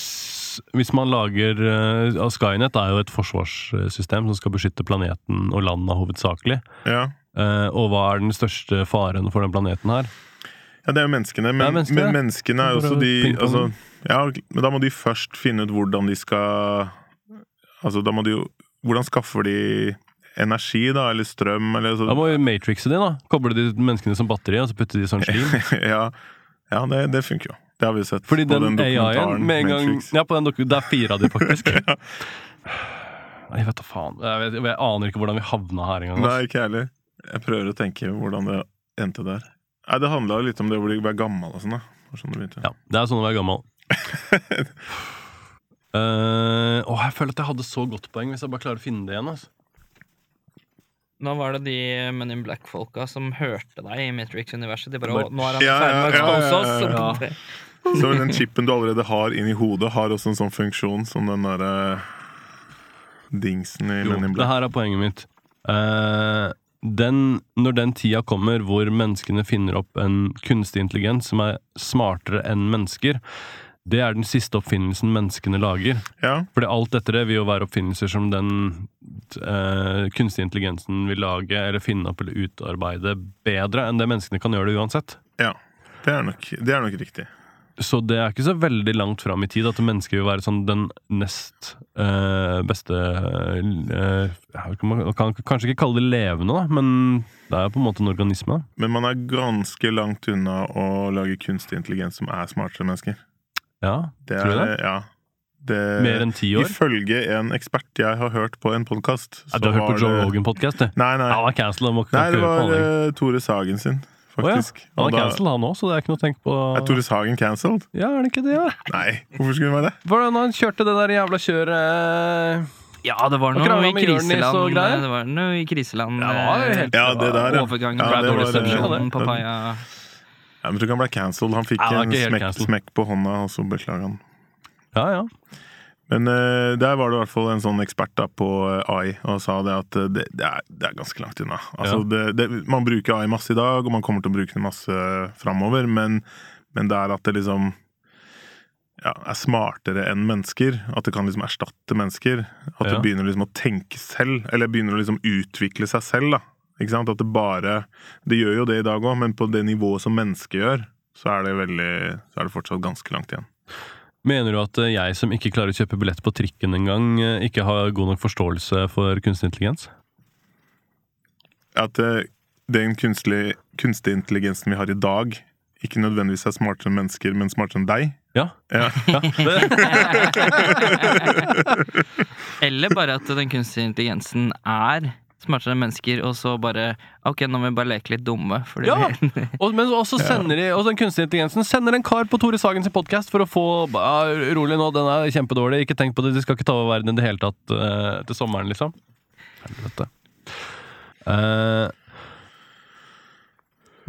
hvis man lager eh, altså Skynet er jo et forsvarssystem som skal beskytte planeten og landa hovedsakelig. Ja. Eh, og hva er den største faren for den planeten her? Ja, det er jo menneskene, men, menneskene. men menneskene er jo også de altså, Ja, men da må de først finne ut hvordan de skal Altså, da må de jo Hvordan skaffer de energi, da, eller strøm, eller så Da må vi matrixe de, da. Koble de menneskene som batteri, og så putte de sånn slim. Ja, ja det, det funker jo. Det har vi sett Fordi på den, den dokumentaren med en gang Ja, på den doku Det er fire av de, faktisk. Jeg vet da faen. Jeg, vet, jeg aner ikke hvordan vi havna her engang. Nei, ikke jeg heller. Jeg prøver å tenke hvordan det endte der. Nei, Det handla litt om det å bli- være gammel og sånn, da. Sånn det. Ja, det er sånn å være gammel. uh, åh, jeg føler at jeg hadde så godt poeng, hvis jeg bare klarer å finne det igjen. Altså. Nå var det de Men in Black-folka som hørte deg i Matrix-universet. De bare, nå er han ferdig med å ja, ja, expose oss. ja, ja. Så- Så den chipen du allerede har inni hodet, har også en sånn funksjon som den derre dingsen i Jo, Men in Black. det her er poenget mitt. Uh, den, når den tida kommer hvor menneskene finner opp en kunstig intelligens som er smartere enn mennesker, det er den siste oppfinnelsen menneskene lager. Ja, Fordi alt etter det vil jo være oppfinnelser som den eh, kunstige intelligensen vil lage eller finne opp eller utarbeide bedre enn det menneskene kan gjøre det uansett. ja. Det er nok, det er nok riktig. Så det er ikke så veldig langt fram i tid at mennesker vil være sånn den nest eh, beste eh, Man kan kanskje ikke kalle det levende, da, men det er på en måte en organisme. Men man er ganske langt unna å lage kunstig intelligens som er smartere enn mennesker. Ja, Det tror du er, det? Ja. Det, Mer enn ti år? Ifølge en ekspert jeg har hørt på en podkast Ja, du har hørt på Joe Rogan-podkast, du? Nei, nei. Han er cancelled. Han må nei, det var uh, eh, Tore Sagen sin, Å ja, faktisk. Han er cancelled, han òg, så det er ikke noe å tenke på. Er Tore Sagen cancelled? Ja, er det ikke det? Ja? Nei, hvorfor skulle han være det? Hvordan han kjørte det der jævla kjøret Ja, det var noe i kriseland. Det var noe i kriseland. Ja, det var eh, helt Ja, det der, ja. Overgangen Ja, det var, Dårlig eh, det. papaya Jeg tror ikke han ble cancelled. Han fikk Ja, han en smekk, smekk på hånda, og så beklager han. Ja, ja. Men uh, der var det i hvert fall en sånn ekspert da på eh, AI og sa det at eh, det, det, er, det er ganske langt unna. Altså, det, det, man bruker AI masse i dag, og man kommer til å bruke det masse framover, men, men det er at det liksom ja, er smartere enn mennesker. At det kan liksom erstatte mennesker. At det begynner liksom å tenke selv, eller begynner å liksom utvikle seg selv. da. Ikke sant? At det bare Det gjør jo det i dag òg, men på det nivået som mennesket gjør, så er det veldig Så er det fortsatt ganske langt igjen. Mener du at eh, jeg som ikke klarer å kjøpe billett på trikken engang, eh, ikke har god nok forståelse for kunstig intelligens? at eh, den kunstige, kunstig intelligensen vi har i dag, ikke nødvendigvis er smartere enn mennesker, men smartere enn deg. Ja. Ja. ja det, Eller bare at den kunstige intelligensen er smartere enn mennesker, og så bare Ok, nå må vi bare leke litt dumme. Fordi Ja. og, men også sender de, og den kunstige intelligensen sender en kar på Tore Sagens podkast for å få ja, Rolig nå, den er kjempedårlig, ikke tenk på det, de skal ikke ta over verden i det hele tatt uh, til sommeren, liksom. Helvete. Uh,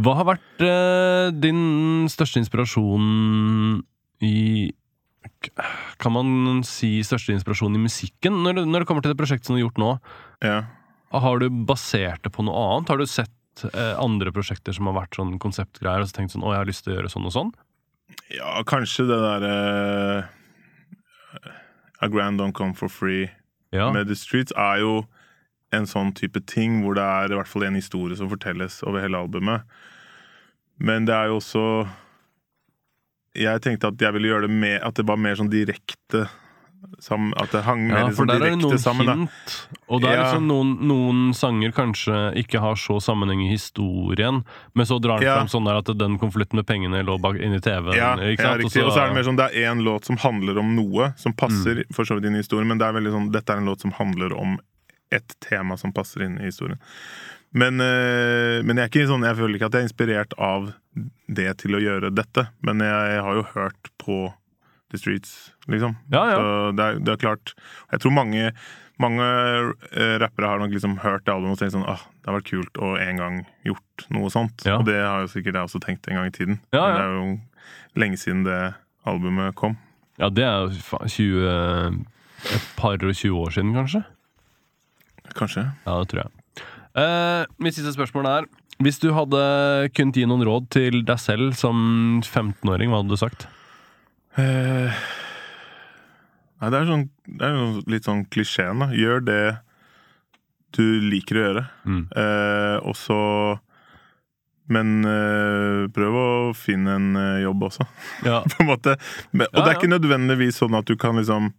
hva har vært uh, din største inspirasjon i Kan man si største inspirasjon i musikken? Når når det kommer til det prosjektet som du har gjort nå, Ja. Har du basert det på noe annet? Har du sett eh, andre prosjekter som har vært sånn konseptgreier, og så tenkt sånn 'Å, jeg har lyst til å gjøre sånn og sånn'? ja, kanskje det derre A Grand Don't Come For Free Ja. med The Streets er jo en sånn type ting hvor det er i hvert fall en historie som fortelles over hele albumet. Men det er jo også Jeg tenkte at jeg ville gjøre det med At det var mer sånn direkte sam, At det hang Ja, for liksom der er det noen. Da. hint. Og der er Ja. liksom noen, noen sanger kanskje ikke har så sammenheng i historien, men så drar den Ja. fram sånn der at den konflikten med pengene lå bak inni TV-en. Ja, ja, riktig. Og så er det mer sånn Det er én låt som handler om noe, som passer Mm. for så vidt inn i historien, men det er veldig sånn dette er en låt som handler om et tema som passer inn i historien. Men, øh, men jeg, er ikke sånn, jeg føler ikke at jeg er inspirert av det til å gjøre dette. Men jeg har jo hørt på The Streets, liksom. Ja, ja. Så det er, det er klart Jeg tror mange, mange eh, rappere har nok liksom hørt det albumet og tenkt sånn ah, det har vært kult å en gang gjort noe sånt. Ja. Og det har jo sikkert jeg også tenkt en gang i tiden. Ja. Det er jo lenge siden det albumet kom. Ja, det er jo Et par og 20 år siden, kanskje? Kanskje. Ja, det tror jeg. Eh, mitt siste spørsmål er Hvis du hadde kunnet gi noen råd til deg selv som 15-åring, hva hadde du sagt? Eh, nei, det er, sånn, det er litt sånn klisjeen, da. Gjør det du liker å gjøre. Mm. Eh, og så Men eh, prøv å finne en eh, jobb også, Ja. på en måte. Men, og Ja, det er ikke nødvendigvis sånn at du kan liksom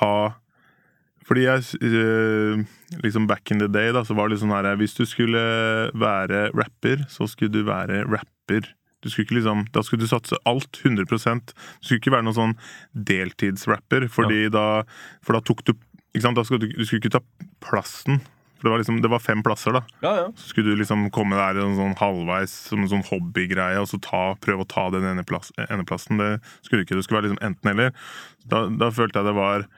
ha fordi jeg eh, liksom Back in the day da, så var det sånn her Hvis du skulle være rapper, så skulle du være rapper. Du skulle ikke liksom, Da skulle du satse alt 100% Du skulle ikke være noen sånn deltidsrapper, fordi da For da tok du ikke sant, da skulle du, du skulle ikke ta plassen. For det var liksom, det var fem plasser, da. Ja, ja. Så skulle du liksom komme der en sånn halvveis som en sånn hobbygreie, og så ta, prøve å ta den ene, plass, ene plassen. Det skulle du ikke. Det skulle være liksom enten-eller. Da, da følte jeg det var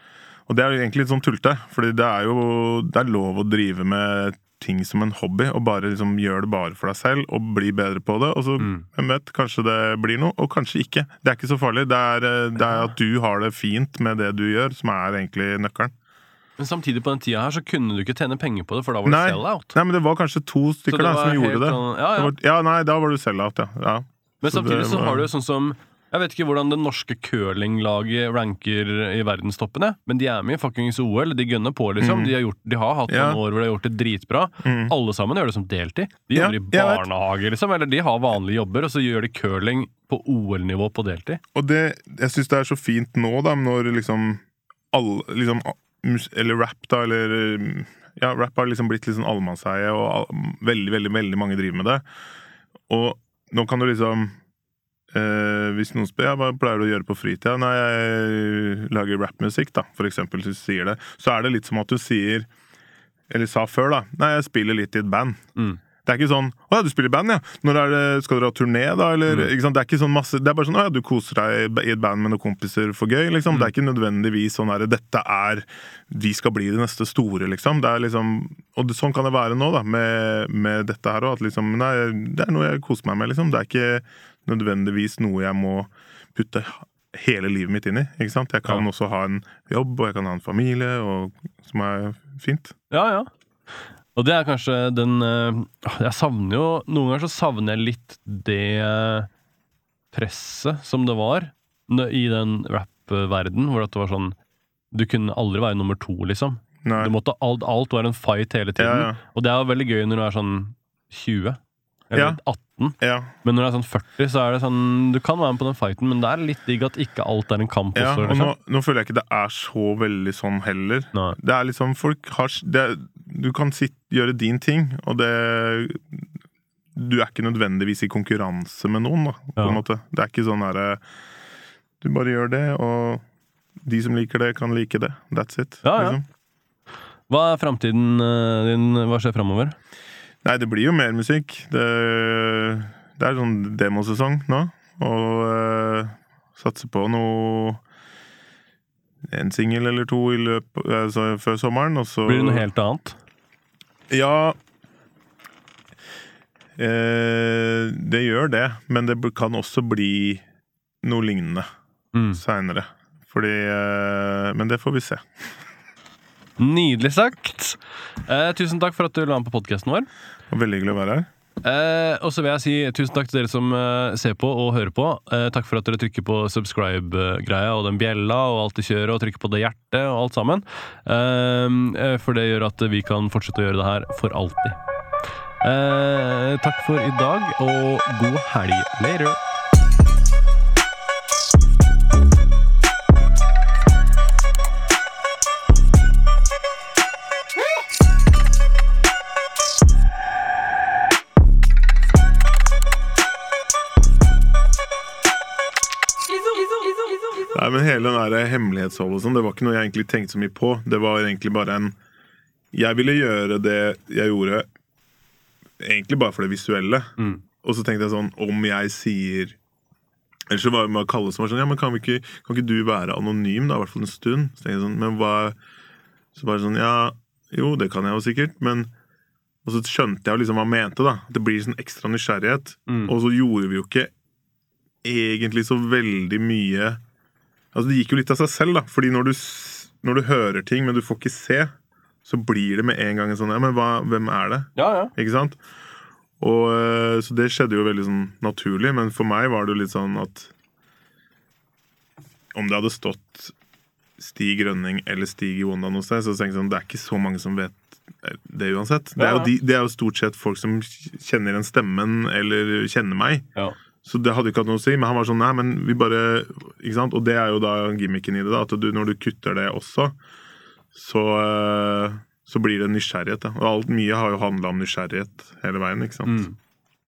Og det er egentlig litt sånn tullete, for det er jo det er lov å drive med ting som en hobby, og bare liksom gjør det bare for deg selv, og bli bedre på det. Og så, hvem vet, kanskje det blir noe, og kanskje ikke. Det er ikke så farlig. Det er, eh, det er at du har det fint med det du gjør, som er egentlig nøkkelen. Men samtidig på den tida her så kunne du ikke tjene penger på det, for da var det sell-out. Nei, men det var kanskje to stykker da, som gjorde det. An... ja, ja. Det var, ja, nei, da var du sell-out, ja. ja. Men Så samtidig det så har du jo sånn som Jeg vet ikke hvordan det norske curlinglaget ranker i verdenstoppene, men de er med i fuckings OL. De gønner på, liksom. De, har gjort, de har hatt Mm. Ja. noen år hvor de har gjort det dritbra. Alle sammen gjør det som deltid. De Ja, jobber i barnehage, liksom. Eller de har vanlige jobber, og så gjør de curling på OL-nivå på deltid. Og det, jeg syns det er så fint nå, da, når liksom alle liksom, Eller rap, da, eller Ja, rap har liksom blitt litt sånn allemannseie, og veldig, veldig, veldig mange driver med det. Og nå kan du liksom eh, Hvis noen spør ja, hva pleier du å gjøre på fritida, når jeg lager rappmusikk, da, for eksempel, hvis du sier det, så er det litt som at du sier Eller sa før, da. Nei, jeg spiller litt i et band. Mm. Det er ikke sånn 'Å ja, du spiller i band, ja'. Når er det, skal dere ha turné, da? Eller, Mm. ikke sant? Det er ikke sånn masse Det er bare sånn 'Å ja, du koser deg i et band med noen kompiser for gøy', liksom. Mm. Det er ikke nødvendigvis sånn herre 'Dette er Vi skal bli det neste store', liksom. Det er liksom Og det, sånn kan det være nå, da, med, med dette her òg. At liksom Nei, det er noe jeg koser meg med, liksom. Det er ikke nødvendigvis noe jeg må putte hele livet mitt inn i. Ikke sant? Jeg kan Ja. også ha en jobb, og jeg kan ha en familie, og, som er fint. Ja, ja. Og det er kanskje den eh, Jeg savner jo Noen ganger så savner jeg litt det eh, presset som det var i den rap-verden, hvor det var sånn Du kunne aldri være nummer to, liksom. Nei. Du måtte, alt, alt var en fight hele tiden. Ja, ja. Og det er jo veldig gøy når du er sånn 20. Eller Ja. 18. Ja. Men når du er sånn 40, så er det sånn Du kan være med på den fighten, men det er litt digg at ikke alt er en kamp Ja, også. og nå, Liksom. nå føler jeg ikke det er så veldig sånn heller. Nei. Det er liksom folk har det, Du kan sitt, gjøre din ting, og det Du er ikke nødvendigvis i konkurranse med noen, da, på Ja. en måte. Det er ikke sånn derre Du bare gjør det, og de som liker det, kan like det. That's it. Ja, ja. Liksom. Hva er framtiden eh, din? Hva skjer framover? Nei, det blir jo mer musikk. Det, det er sånn demosesong nå, og uh, satser på noe En singel eller to i løpet, altså, før sommeren, og så Blir det noe helt annet? Ja eh, Det gjør det, men det kan også bli noe lignende Mm. seinere. Fordi eh, Men det får vi se. Nydelig sagt. Eh, tusen takk for at du la an på podkasten vår. Veldig hyggelig å være her. Eh, og så vil jeg si tusen takk til dere som eh, ser på og hører på. Eh, takk for at dere trykker på subscribe-greia og den bjella og alt det kjøret, og trykker på det hjertet og alt sammen. Eh, eh, for det gjør at vi kan fortsette å gjøre det her for alltid. Eh, takk for i dag, og god helg. Later. Der hemmelighetsholdet og sånn, det var ikke noe jeg egentlig tenkte så mye på. Det var egentlig bare en Jeg ville gjøre det jeg gjorde, egentlig bare for det visuelle. Mm. Og så tenkte jeg sånn Om jeg sier Ellers så var det Kalle som var sånn Ja, men kan, vi ikke, kan ikke du være anonym, da? I hvert fall en stund. Så tenkte jeg sånn, men hva Så bare sånn Ja, jo, det kan jeg jo sikkert, men Og så skjønte jeg jo liksom hva han mente, da. Det blir sånn ekstra nysgjerrighet. Mm. Og så gjorde vi jo ikke egentlig så veldig mye Altså, det gikk jo litt av seg selv, da. Fordi når du, når du hører ting, men du får ikke se, så blir det med en gang en sånn Ja, men hva, hvem er det? Ja, ja. Ikke sant? Og, eh, så det skjedde jo veldig sånn naturlig, men for meg var det jo litt sånn at Om det hadde stått Stig Rønning eller Stig i Wanda noe sted, så tenkte jeg sånn, det er ikke så mange som vet det uansett. Det er, jo de, det er jo stort sett folk som kjenner igjen stemmen eller kjenner meg. ja. Så det hadde ikke hatt noe å si. Men han var sånn, nei, men vi bare Ikke sant? Og det er jo da gimmicken i det, da. At du, når du kutter det også, så, eh, så blir det nysgjerrighet. Da. Og alt mye har jo handla om nysgjerrighet hele veien, ikke sant. Mm.